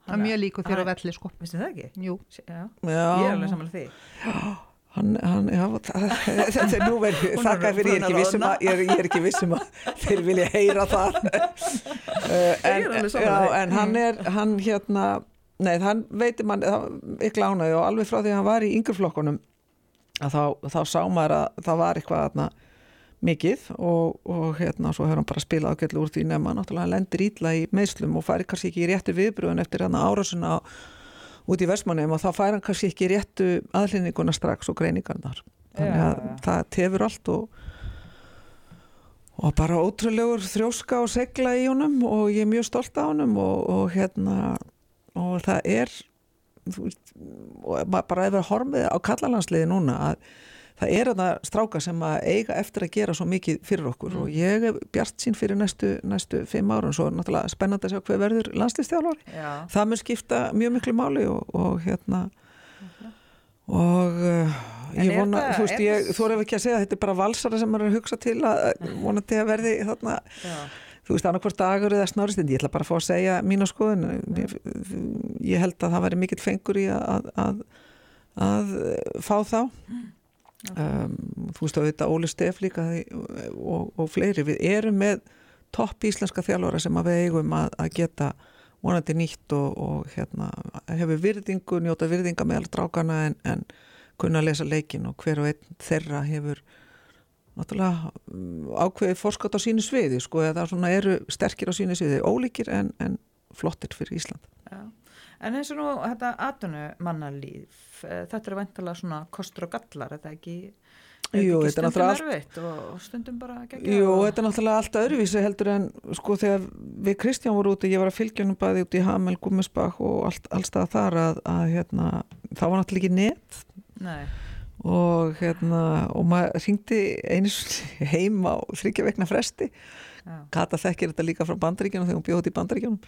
það er mjög líku þér á velli sko Finnst þér það ekki? Jú. Já, Já, ég er alveg samanlega því. Hann, hann, já, þetta er nú verið, Hún er þakka fyrir, ég er að vissum að, ég er, ég er ekki vissum að þeir vilja heyra það. Uh, en, já, en hann er, hann hérna, nei, hann veitir mann, ekki lánaði og alveg frá því að hann var í yngreflokkunum, að þá, þá sá maður að það var eitthvað þarna mikið og, og hérna svo hefur hann bara spilað ágætlu úr því nefna náttúrulega hann lendir ítla í meðslum og færi kannski ekki í réttu viðbröðun eftir hann árásuna út í Vestmannum og þá fær hann kannski ekki réttu aðlinninguna strax og greiningarnar þannig að já. það tefur allt og, og bara ótrúlegur þrjóska og segla í honum og ég er mjög stolt af honum og, og hérna og það er og bara hefur horfið á kallalandsliði núna að það er þarna stráka sem að eiga eftir að gera svo mikið fyrir okkur og ég er bjart sín fyrir næstu, næstu fimm árun svo er náttúrulega spennandi að sjá hver verður landslistjálfari Já, það mun skipta mjög miklu máli og, og hérna og uh, En ég vona, það- þú veist, er ég þú erum ekki að segja að þetta er bara valsara sem maður er að hugsa til að vonandi að verði þarna, já. þú veist, annarkvort dagur eða snáristindi, ég ætla bara að fá að segja mína skoðun, ég, ég held að það væri mikill fengur í að, að, að fá þá um, þú veist að þetta Óli Steff líka og, og fleiri, við erum með topp íslenska þjálfara sem að við eigum að, að geta vonandi nýtt og, og hérna, hefur virðingu, njóta virðinga með allt rákana en, en kunna að lesa leikin og hver og einn þeirra hefur náttúrulega mm, ákveðið forskátt á sínu sviði sko, eða svona eru sterkir á sínu sviði. Ólíkir en, en flottir fyrir Ísland. Já. En eins og nú þetta atunumannalíf eh, þetta er veintilega svona kostur og gallar þetta er ekki, Jú, þetta er náttúrulega gegja Jú, og... þetta er náttúrulega alltaf öðruvísi heldur en sko þegar við Kristján voru úti, ég var að fylgja hann bæði út í Hamel, Gummisbach og allt, allstað þar að, að hérna, það var náttúrulega ekki net. Nei, og hérna og maður ringdi sinni heim á þryggja vekna fresti. Já, Kata þekkir þetta líka frá bandaríkjunum þegar hún bjóði í bandaríkjunum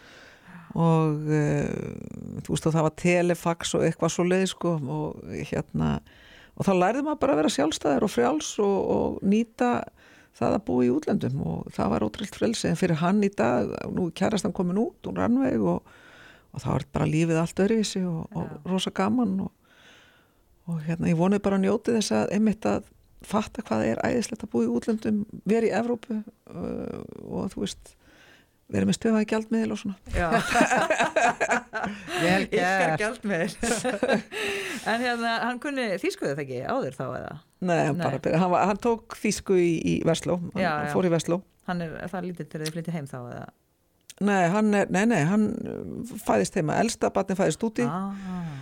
og uh, þú veist og það var telefax og eitthvað svo leið sko og hérna og þá lærði maður bara að vera sjálfstæðir og frjáls og, og nýta það að búa í útlöndum. Og það var ótrúlega frelsi en fyrir hann í dag, nú kærast hann komin út og rannveg og, og það var bara lífið allt öðruvísi og, og rosa gaman. Og, og hérna ég vonið bara að njóti þess að einmitt að fatta hvað er æðislegt að búa í útlöndum verið í Evrópu uh, og þú veist verið með stöfaði gjaldmiðil og svona. Gert. gjald með En hérna, hann kunni þýskuðu það ekki áður þá eða? Nei, hann, Nei. bara, hann, var, hann tók þýsku í, í Vestló, hann Já, já. fór í Vestló. Hann er, það er lítið til að þið flytja heim þá eða? Nei, hann, er, nei, nei, hann uh, fæðist heima, elsta batni fæðist úti. Ah,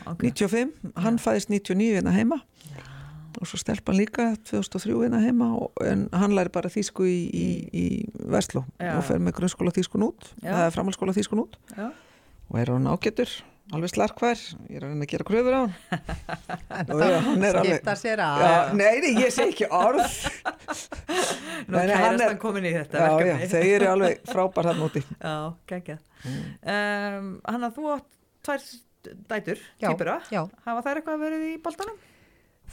ok. 95, hann fæðist 99 hérna heima og svo stelpan líka 2003 hérna heima og, en hann læri bara þýsku í, í, í Vestló Já. og fer með grunnskóla þýskun út Já. eða framhalskóla þýskun út Já. og er hann ágættur, alveg slarkvær ég er að reyna að gera kröfur á hann og já, hann er alveg Skipta sér að Já, nei, nei, ég segi ekki orð Nú hann kærast er- hann komin í þetta Já, já, þau eru alveg frábær hann úti Já, geggjað Mm. um, Hann að þú átt tvær dætur, týpura. Hafa þær eitthvað verið í boltanum?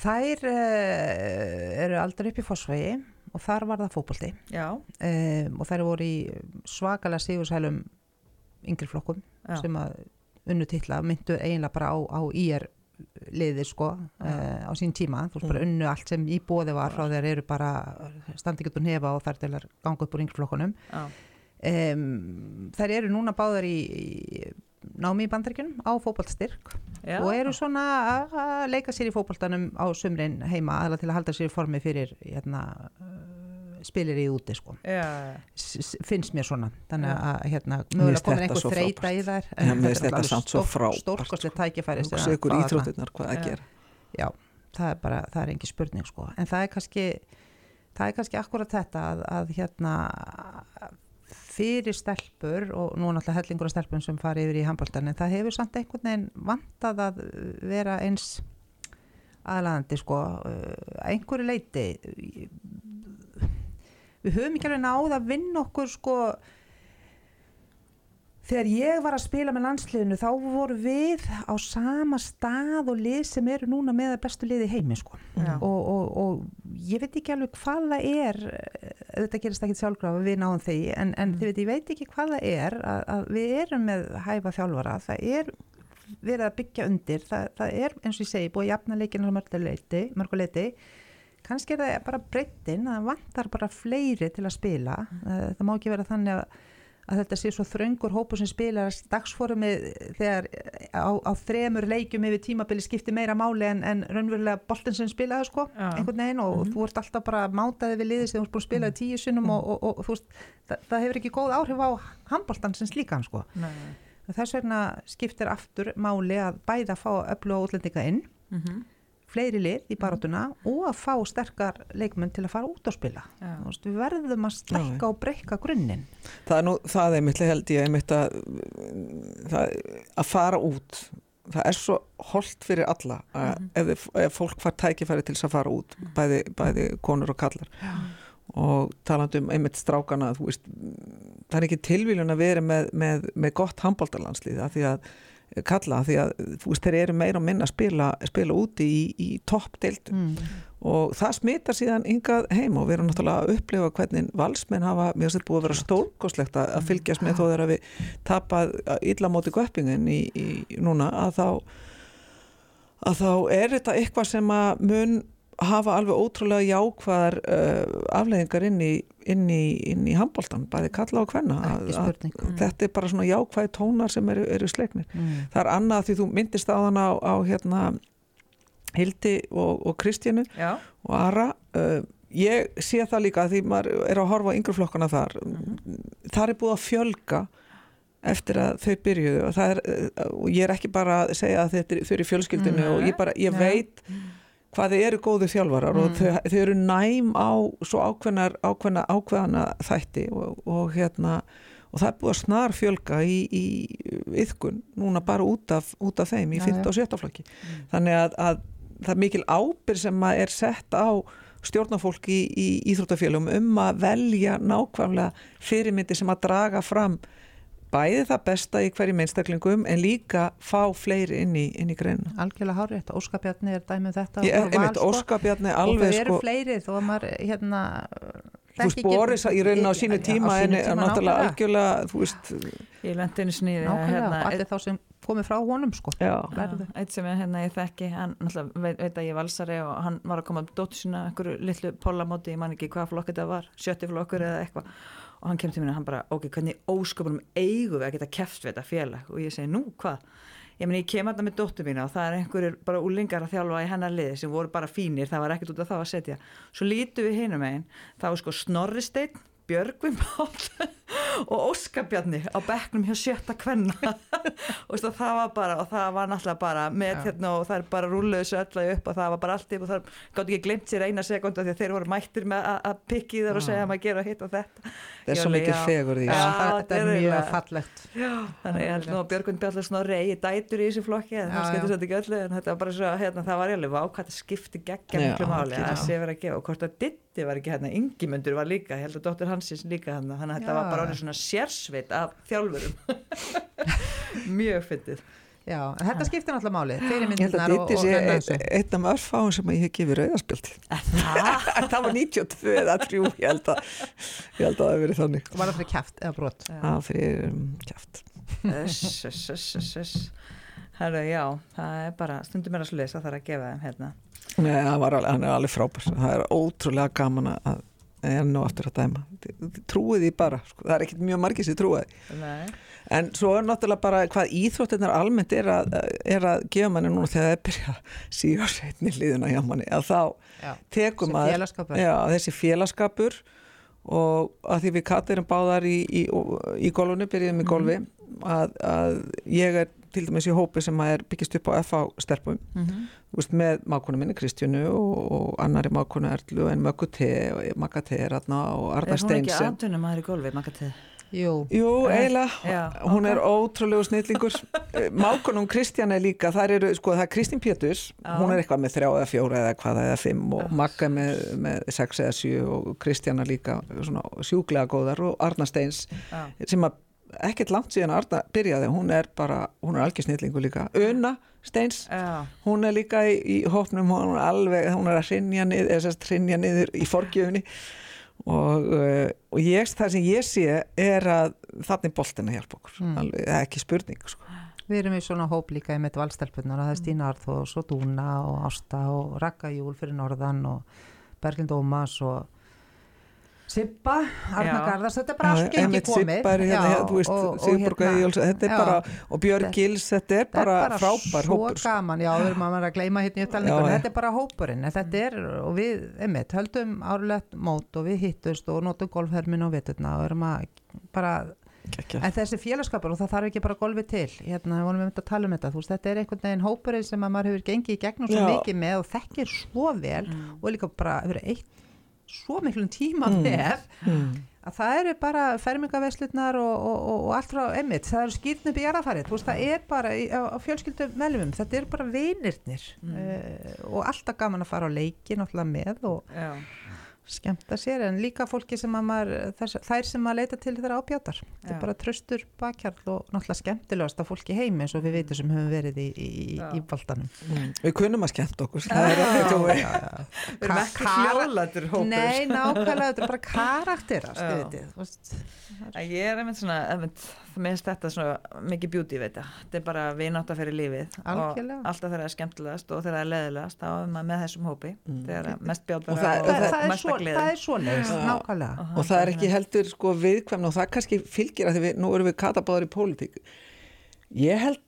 Þær uh, eru aldrei upp í fósfægi og þar var það fótbolti. Já, um, og þær voru í svakalega sigursælum yngri flokkum já, sem að unnu titla myndu eiginlega bara á, á IR liði sko uh, á sín tíma, þú veist bara Mm. unnu allt sem í bóði var frá þeir eru bara standi getur nefa og þar til að ganga upp úr yngri flokkunum. Um, þær eru núna báðar í, í námi í bandaríkjunum á fótboltstyrk já. og eru svona að leika sér í fótboltanum á sumrin heima aðla til að halda sér í formi fyrir hérna, uh, spilir í úti sko. Finnst mér svona þannig að hérna, mögulega þetta einhver þreita í þær er þetta alveg samt svo stór- tækifæri fá þarna. íþróttirnar hvað að gera já, það er bara, það er engin spurning sko. en það er kannski það er kannski akkurat þetta að, að hérna fyrir stelpur og nú er náttúrulega hellingur af stelpum sem fari yfir í handbóltan en það hefur samt einhvern veginn vantað að vera eins aðlaðandi sko. Að einhverju leiti við höfum ekki alveg náð að vinna okkur sko þegar ég var að spila með landsliðinu þá voru við á sama stað og lið sem eru núna með að bestu liði heimi sko. Og, og, og ég veit ekki alveg hvað það er eh, þetta gerist ekki sjálfgráð við náum því en, en Mm. veit, ég veit ekki hvað það er að, að við erum með hæfa þjálfara það er verið að byggja undir það, það er eins og ég segi búið jafna leikinu mörguleiti, kannski er það bara breyttin að það vantar bara fleiri til að spila. Eh, það má ekki vera þannig að að þetta sé svo þröngur hópu sem spilar dagsformi þegar á, á þremur leikjum yfir tímabili skipti meira máli en, en raunverulega boltin sem spilaði sko, Já. einhvern veginn og þú ert alltaf bara mátaði við liðið sem þú ert búin að spila í tíu sinnum og, og, og, og þú veist, það, það hefur ekki góð áhrif á handboltan sem slíkan sko. Þess vegna skiptir aftur máli að bæða að fá öllu og útlendinga inn, mhm, fleiri lið í barátuna og að fá sterkar leikmenn til að fara út og spila. Þú Veist, við verðum að stækka og breyka grunninn. það er nú, það er mitt held ég einmitt að það, að fara út. Það er svo holdt fyrir alla að Mhm. ef, þið- ef fólk far tækifæri til þess að fara út bæði, bæði konur og kallar og talandi um einmitt strákana þú veist, það er ekki tilvílun að vera með, með, með gott handbóltalandslið af því að kalla því að veist, þeir eru meira og minna að spila, spila úti í, í toppdeildum. Mm. og það smitar síðan yngað heim og við erum náttúrulega að upplifa hvernig valsmenn hafa, mér finnst þetta búið að vera stórkoslegt að að fylgjast með þó þegar við tapað illa móti göppingin í, í núna að þá að þá er þetta eitthvað sem að mun hafa alveg ótrúlega jákvæðar uh, afleðingar inn í, inn í, inn í handbóltan, bæði kalla og hvenna Ekki spurning. þetta er bara svona jákvæði tónar sem eru, eru sleiknir Mm. það er annað því þú myndist á þann á, á hérna Hildi og, og Kristjánu Já, og Ara. Uh, ég sé það líka því maður er að horfa á yngreflokkana þar. Þar er búið að fjölga eftir að þau byrjuðu. Og, það er, uh, og ég er ekki bara að segja að þetta er, í fjölskyldinu og ég, bara, ég veit hvað þau eru góðu þjálfarar og þau, þau eru næm á svo ákveðnar, ákveðna, ákveðana þætti og, og hérna og það er búið að snar fjölga í, í yðkun núna bara út af, út af þeim í Já, 15 og 17 flokki. Þannig að, að það er mikil ábyrg sem að er sett á stjórnafólk í, í íþróttafélum um að velja nákvæmlega fyrirmyndi sem að draga fram bæði það besta í hverjum einstaklingum en líka fá fleiri inn í, inn í greina. algjörlega hárétt, Óskabjarni er dæmið þetta Ég er og einmitt sko. óskapjarni og alveg þau eru sko, fleiri þó að maður hérna þú veist Boris í raunin á sínu tíma en er náttúrulega algjörlega, þú veist, ég lendi einu sniði nákvæmlega, hérna, allir þá sem komið frá honum sko. Já, eitt sem ég, hérna, ég þekki hann náttúrulega veit, veit að ég er valsari og hann var að koma um dóttu sína einhverju litlu pollamóti, ég man ekki hvað flokk þetta var sjötti flokkur eða eitthvað og hann kemur til mér og hann bara, ok, hvernig ósköpunum eigum við að geta keft við þetta félag og ég segi, nú, hvað? Ég meni, ég kem það með dóttu mína og það er einhverjir bara úlingar að þjálfa í hennar liði sem voru bara fínir, það var ekkert út af það að setja svo lítu við hinum einn, það var sko Snorristeinn, Björgvin Páll og Óskabjarni á bekknum hjá sjötta kvenna. Og það var bara og það var náttúrulega bara með hérna og það er bara rúluðu svo öllu upp og það var bara allt upp og það gátt ekki glimt sér eina sekund því að þeir voru mættir með að- pikki þar og segja að maður gera hitt og þetta? Það er svo mikið fegur því. Þetta er er mjög fallegt. Þannig ég held nú að Björgvin Bjallar snorri eigi dætur í þessu flokki en það var bara svo hérna, það var alveg ákvæmt að skipti geggja Já, var líka, hérna þannig að þetta Já. var bara svona sérsveit af þjálfurum mjög fyndið Já, en þetta skiptir náttúrulega máli Ég held að og sé eitt, þessu. eitt af örfáum sem ég hef gefið rauðarspildi. það var 92 eða 3, ég held að, ég held að það hef verið þannig. Var það fyrir kæft eða brot Það fyrir um, öss. Herru, já, það er bara stundum er að sluðis að það er að gefa þeim hérna Nei, það var alveg, hann er alveg frábær. Það er ótrúlega gaman að enn og aftur að dæma. Trúið því bara, sko. það er ekkert mjög margir sem trúið. En svo er náttúrulega bara hvað íþróttirnar almennt er að, er að gefa manni núna þegar það er byrjað að síða setni liðina hjá manni að þá Já, tekum félagskapur. já, þessi félagskapur og að því við kattirum báðar í, í, í golfunu, byrjuðum í golfi að, að ég er til dæmis í hópi sem að er byggist upp á FH stelpum Mhm. Veist, með mákonu minni Kristjánu og, og annari mákonu Erlu en Möggu T og Magga T er aðna og Arna Er hún ekki Steinsen aðtunum aður í gólfi, makatið? Jú, Jú, eiginlega, hún er ok. ótrúlegu snillingur Mákonum Kristján er líka það eru, sko, það er Kristín Péturs Já. hún er eitthvað með þrjá eða fjóra eða hvað eða fimm og er með, með sex eða sjö og Kristjana líka svona sjúklega góðar og Arna Steins Já. sem að ekkert langt síðan að Arna byrjaði, hún er bara hún er algjör snillingur líka, Una Steins Já, hún er líka í, í hópnum hún er alveg, hún er að hrinja niður eða sérst hrinja niður í forgjöfni og, uh, og ég, það sem ég sé er að þannig boltin að hjálpa okkur. Mm. alveg, það er ekki spurning sko. við erum í svona hóp líka mitt valstelpunar og það er Stína Arþós og Dúna og Ásta og Raka Júl fyrir norðan og Berglind Ómas og Sippa, Arna. Garðars, þetta er bara allt gengi Einmitt komið er hérna, og- hérna- er og Björn Gils, þetta er bara, frábær svo hópur sko. gaman, já, við erum að vera að gleyma hérna upptalningunum, já. þetta er bara hópurinn er, og við, einmitt, höldum árlegt mót og við hittust og notum golfhermin og veturna og erum að bara, en þessi félagskapur og það þarf ekki bara golfi til, hérna, við vorum einmitt að tala um þetta, þú veist, þetta er einhvern veginn hópurinn sem að maður hefur gengið í gegnum svo mikið með og þekkir svo vel Mm. og líka bara hefur eitt svo miklum tíma Mm. með Mm. að það eru bara fermingaveslutnar og, og, og, og allt frá emmitt, það eru skýrn upp í jarðafarið, þú veist, það er bara í, á, á fjölskyldum meðlumum, þetta eru bara vinirnir Mm. uh, og alltaf gaman að fara á leiki náttúrulega með og já, skemmta sér en líka fólki sem að maður þess, þær sem að leita til þeirra ábjátar þetta er bara tröstur bakkjarl og náttúrulega skemmtilegast að fólki heimi eins og við veitum sem höfum verið í, í, í, baltanum Mm. Við kunum að skemmt okkur það er já, já. Við erum ekki hljóðlætur hópur Nei, nákvæmlega, þetta er bara karakterast. En Ég er einmitt svona, einmitt, mér finnst þetta svona mikið ég. Þetta er bara vinátt að fyrir lífið. Algjörlega. Og alltaf þegar það er skemmtilegast og þegar það er leðilegast, þá er maður með þessum hópi. Þegar það er mest Og það- og, það, það, er svo. Það er Já. nákvæmlega. Og það er ekki heldur sko viðkvæmna og það kannski fylgir að því við, nú erum við katabáður í pólitík. Ég held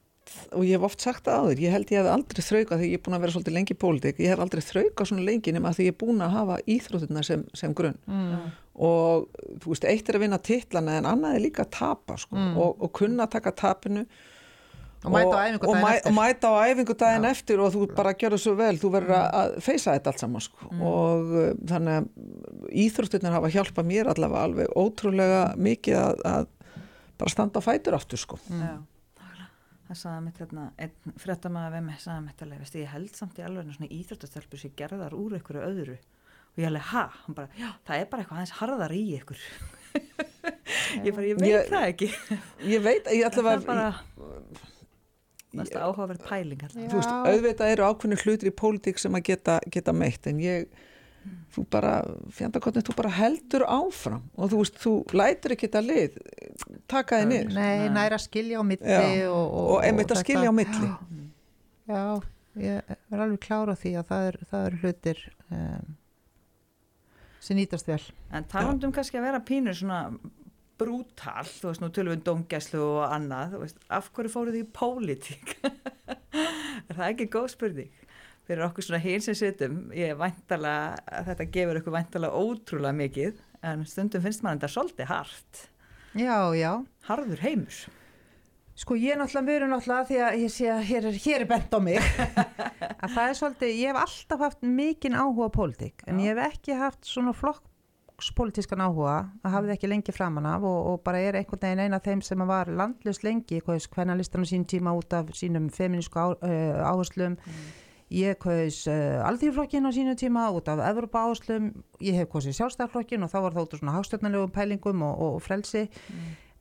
og ég hef oft sagt það áður, ég held ég hef aldrei þrauka því ég er búin að vera svolítið lengi í pólitík ég hef aldrei þrauka svona lengi nema því ég er búin að hafa íþróttina sem, sem grunn. Mm. og þú veist, eitt er að vinna titlana en annað er líka að tapa sko, og, og kunna að taka tapinu Og mæta á æfingu daginn eftir. og mæta á æfingu daginn eftir og þú bara gjör það svo vel, þú verður að- að feysa þetta allt saman sko. og uh, þannig að íþróttirnar hafa hjálpað mér allavega alveg ótrúlega mikið að, að bara standa á fætur aftur sko. Já, nákvæmlega. það sagði mitt hérna, einn fréttamaður við mig, sagði mitt alveg, veist, ég held samt í alveg svona íþróttastelpur sem gerðar úr einhverju öðru. Og ég alveg, ha, hann bara, já, það er bara eitthvað aðeins harðar í ykkur. Ég bara, ég veit Ég- það ekki. ég veit, ég allavega bara næsta áhugaverð pæling þú veist, auðvitað eru ákveðinu hlutir í pólitík sem að geta, geta meitt en ég þú bara, fjandakotnið, þú bara heldur áfram og þú veist, þú lætur ekki þetta lið taka þið niður. Nei, næra skilja á milli og, og, og einmitt að skilja á milli. Já, ég er alveg klára því að það er, það er hlutir um, sem nýtast vel. En talandum kannski að vera pínur svona brútal, þú veist, nú tölum við domgæslu og annað, þú veist, af hverju fóruð þið í pólitík? er það ekki góð spurning? Fyrir okkur svona hinn sem situm, ég væntala, þetta gefur ykkur væntala ótrúlega mikið, en stundum finnst maður þetta svolítið hart, Já, já harður heimur. Sko ég er náttúrulega mjög náttúrulega því að ég sé að hér er, hér er bent á mig að það er svolítið, ég hef alltaf haft mikinn áhuga á pólitík en Já. ég hef ekki haft svona flokkspólitískan áhuga það hafði ekki lengi framan af og, og bara er einhvern veginn eina af þeim sem var landlust lengi, hvernig listan á sín tíma út af sínum feminísku á, uh, áherslum. Ég kaus uh, alþýrflokkin á sínu tíma út af Evropa áherslum. Ég hef kausið sjálfstæðarflokkin og þá var það út af svona hagstjórnarlegum pælingum og, og frelsi.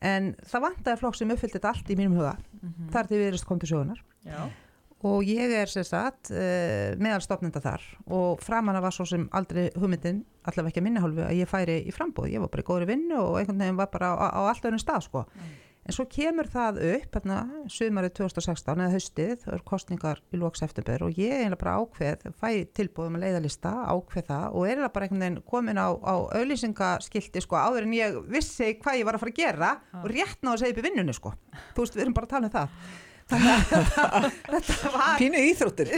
En það vantaði flokk sem uppfyllt þetta allt í mínum huga. Þar til viðrist kom til sögunar Já. Og ég er sagt uh, meðal stopnenda þar. Og framanna var svo sem aldrei hugmyndin allavega ekki að minni hálfu að ég færi í frambúð ég var bara í góðri vinnu og einhvern veginn var bara á, á allt öðrum stað sko. En svo kemur það upp hérna, sumarið 2016 eða haustið, það eru kostningar í lóks eftirbör og ég eiginlega bara ákveð fæ tilbúðum að leiðalista, ákveð það og er eiginlega bara einhvern veginn komin á, á auðlýsingaskilti sko áður en ég vissi hvað ég var að fara að gera og rétt náðu að segja upp í vinnunni sko. Þú veist, við erum bara að tala um það þetta, var pínu íþróttir.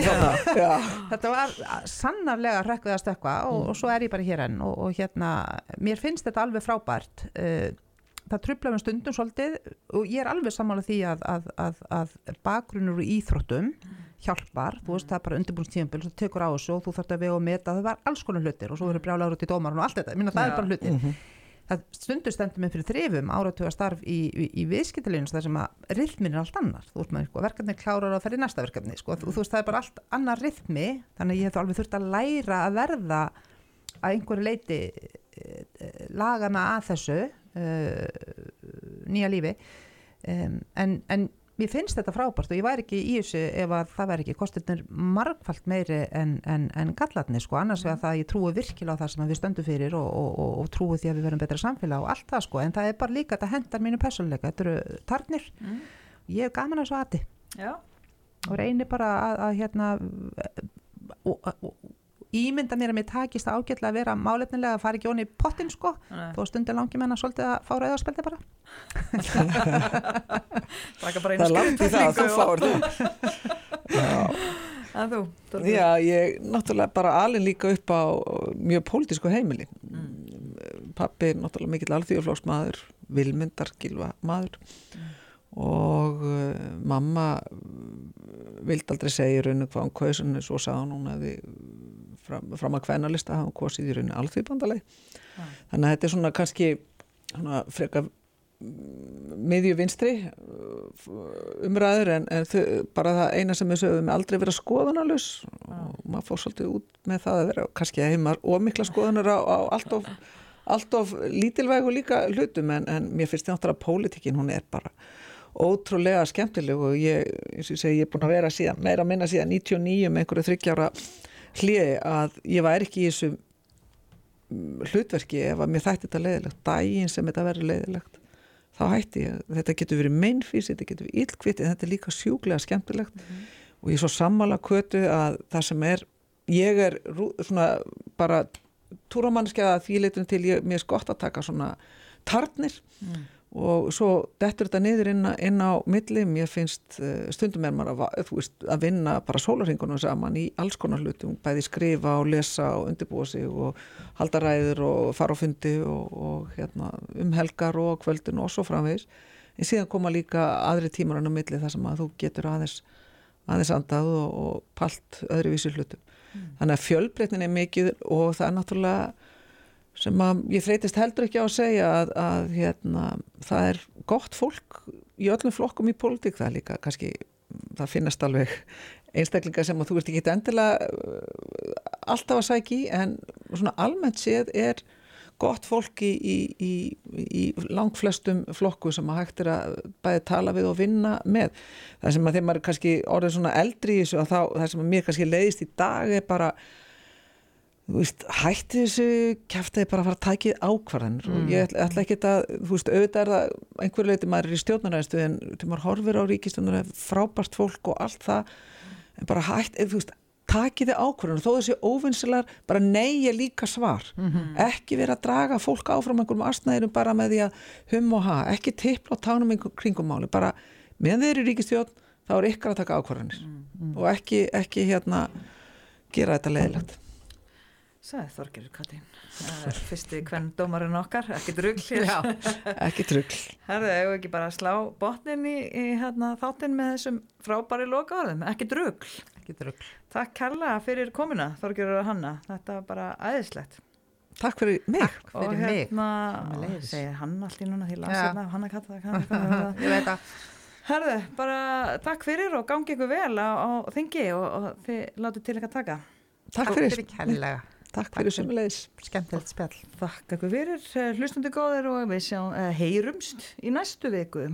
Þetta var sannarlega hrekkuð að stökkva og, og svo er ég bara hér enn og, og hérna, mér finnst þetta alveg frábært uh, það trubla með stundum svolítið og ég er alveg sammála því að, að, að, að bakgrunnur í íþróttum hjálpar, þú veist það er bara undirbúinstíðanbíl þú tekur á þessu og þú þarft að vega og meta það var alls konar hlutir og svo verður brjálagur út í dómarun og allt þetta, minna það er bara hlutir það stundur stendur mig fyrir þrifum áratuga starf í, í, í viðskiptilegins þar sem að rithmin er allt annar. Þú veist maður, sko, verkefni klárar að ferja í næsta verkefni sko, þú, þú veist það er bara allt annar rithmi þannig ég hef þá alveg þurft að læra að verða að einhverju leiti eh, lagana að þessu uh, nýja lífi. Um, en, en mér finnst þetta frábært og ég væri ekki í þessu ef að það væri ekki. Kostirnir margfalt meiri en, en, en gallarnir sko, annars vegar það að ég trúi virkilega á það sem við stöndum fyrir og, og, og, og trúi því að við verðum betra samfélag og allt það sko, en það er bara líka þetta hendar mínu persónleika, þetta eru tarnir. Mm. ég hef gaman að svo aði Já. og reynir bara að, að hérna og, og ímynda mér að mér takist það ágætlega að vera málefnilega að fara ekki onni í pottin sko Nei. þó stundir langi menna svolítið að fá rauðarspeldi bara Taka bara það er langt í það að þú fáir þú Já. En þú, Þorbjörn? Já, ég náttúrulega bara alin líka upp á mjög pólitísku heimili. Pappi er náttúrulega mikill alþjóðflóksmaður, vilmyndar, gilva maður og uh, mamma vildi aldrei segja í rauninu hvað hún kausun svo sagði hún hún hefði fram, fram að kvennalista hafa kosið í rauninu alþjóðbandaleg. Já. Þannig að þetta er svona kannski svona freka miðju vinstri uh, umræður en, en þau, bara það eina sem við sögum aldrei vera skoðanalus og maður fór svolítið út með það að vera kannski að heima ómikla skoðunar á, á allt of, allt of lítilvægu líka hlutum en, en mér finnst náttúrulega að pólitíkin hún er bara ótrúlega skemmtileg og ég, og ég segi, ég er búin að vera síðan, meira að minna síðan 99 með einhverju þryggjára hliði að ég var ekki í þessu mm, hlutverki ef að mér þætti þetta leiðilegt, daginn sem þetta verður leiðilegt þá hætti ég, þetta getur verið meinfís, þetta getur verið en þetta er líka sjúglega skemmtilegt. Mm. og ég svo sammála kvötu að það sem er, ég er svona bara túramannskjaða því leitum til ég, mér er gott að taka svona tarnir. Mm og svo dettur þetta niður inn, inn á milli, mér finnst eh, stundum er maður að, veist, að vinna bara sólarhingunum saman í alls konar hlutum bæði skrifa og lesa og undirbúa sig og halda ræður og fara á fundi og, og hérna, um helgar og kvöldin og svo framvegis. En síðan koma líka aðri tímar á milli þar sem að þú getur aðeins aðeins andað og, og palt öðruvísi hlutum. Mm. þannig að fjölbreytnin er mikið og það er náttúrulega sem að ég þreytist heldur ekki á að segja að, að hérna, það er gott fólk í öllum flokkum í pólitík. Það líka, kannski það finnast alveg einstaklingar sem að þú ert ekki endilega uh, alltaf að sækja í en svona almennt séð er gott fólk í, í, í, í langt flestum flokku sem að hægt er að bæði tala við og vinna með. Það sem að þeim er kannski orðið svona eldri í þessu að þá, það sem að mér kannski leiðist í dag er bara veist, hætti þessu kæftið bara að fara að tækið ákvarðanir mm. og ég ætla, ætla ekki að, þú veist, auðvitað er það einhver leiti maður er í stjórnaræðistu en þú maður horfir á ríkistunum frábært fólk og allt það en bara hætti, þú veist, takiði ákvarðanir þó þessi óvinnsilar, bara er líka svar, mm -hmm. ekki vera að draga fólk áfram einhverjum astnæðirum bara með því að hum og ha, ekki tippla á tánum einhverjum kringum máli, bara meðan þeir eru ríkistjórn, þá er ykkar að taka ákvarðanir mm -hmm. og ekki, ekki hérna gera þetta leðilegt Sæði Þorgerur Kattín, fyrsti hvern dómarinn okkar, ekki drugl Já, ekki drugl Herðu, hefur ekki bara slá botnin í, í hérna, þáttinn með þessum frábæri lokaðum, ekki drugl Ekki drugl Takk kærlega fyrir komina Þorgerur og Hanna, þetta var bara aðeinslegt Takk fyrir mig. Takk. Fyrir og hérna, mig segir Hanna allir núna því lansirna, Hanna Katta Ég veit að Herðu, bara takk fyrir og gangi ykkur vel á, á þingi og, og þið látu til eitthvað taka. Takk fyrir, fyrir kærlega Takk fyrir sumulegis. Skemmtilegt spjall. Ykkur fyrir, hlustundu góðir og við sjá, heyrumst í næstu viku.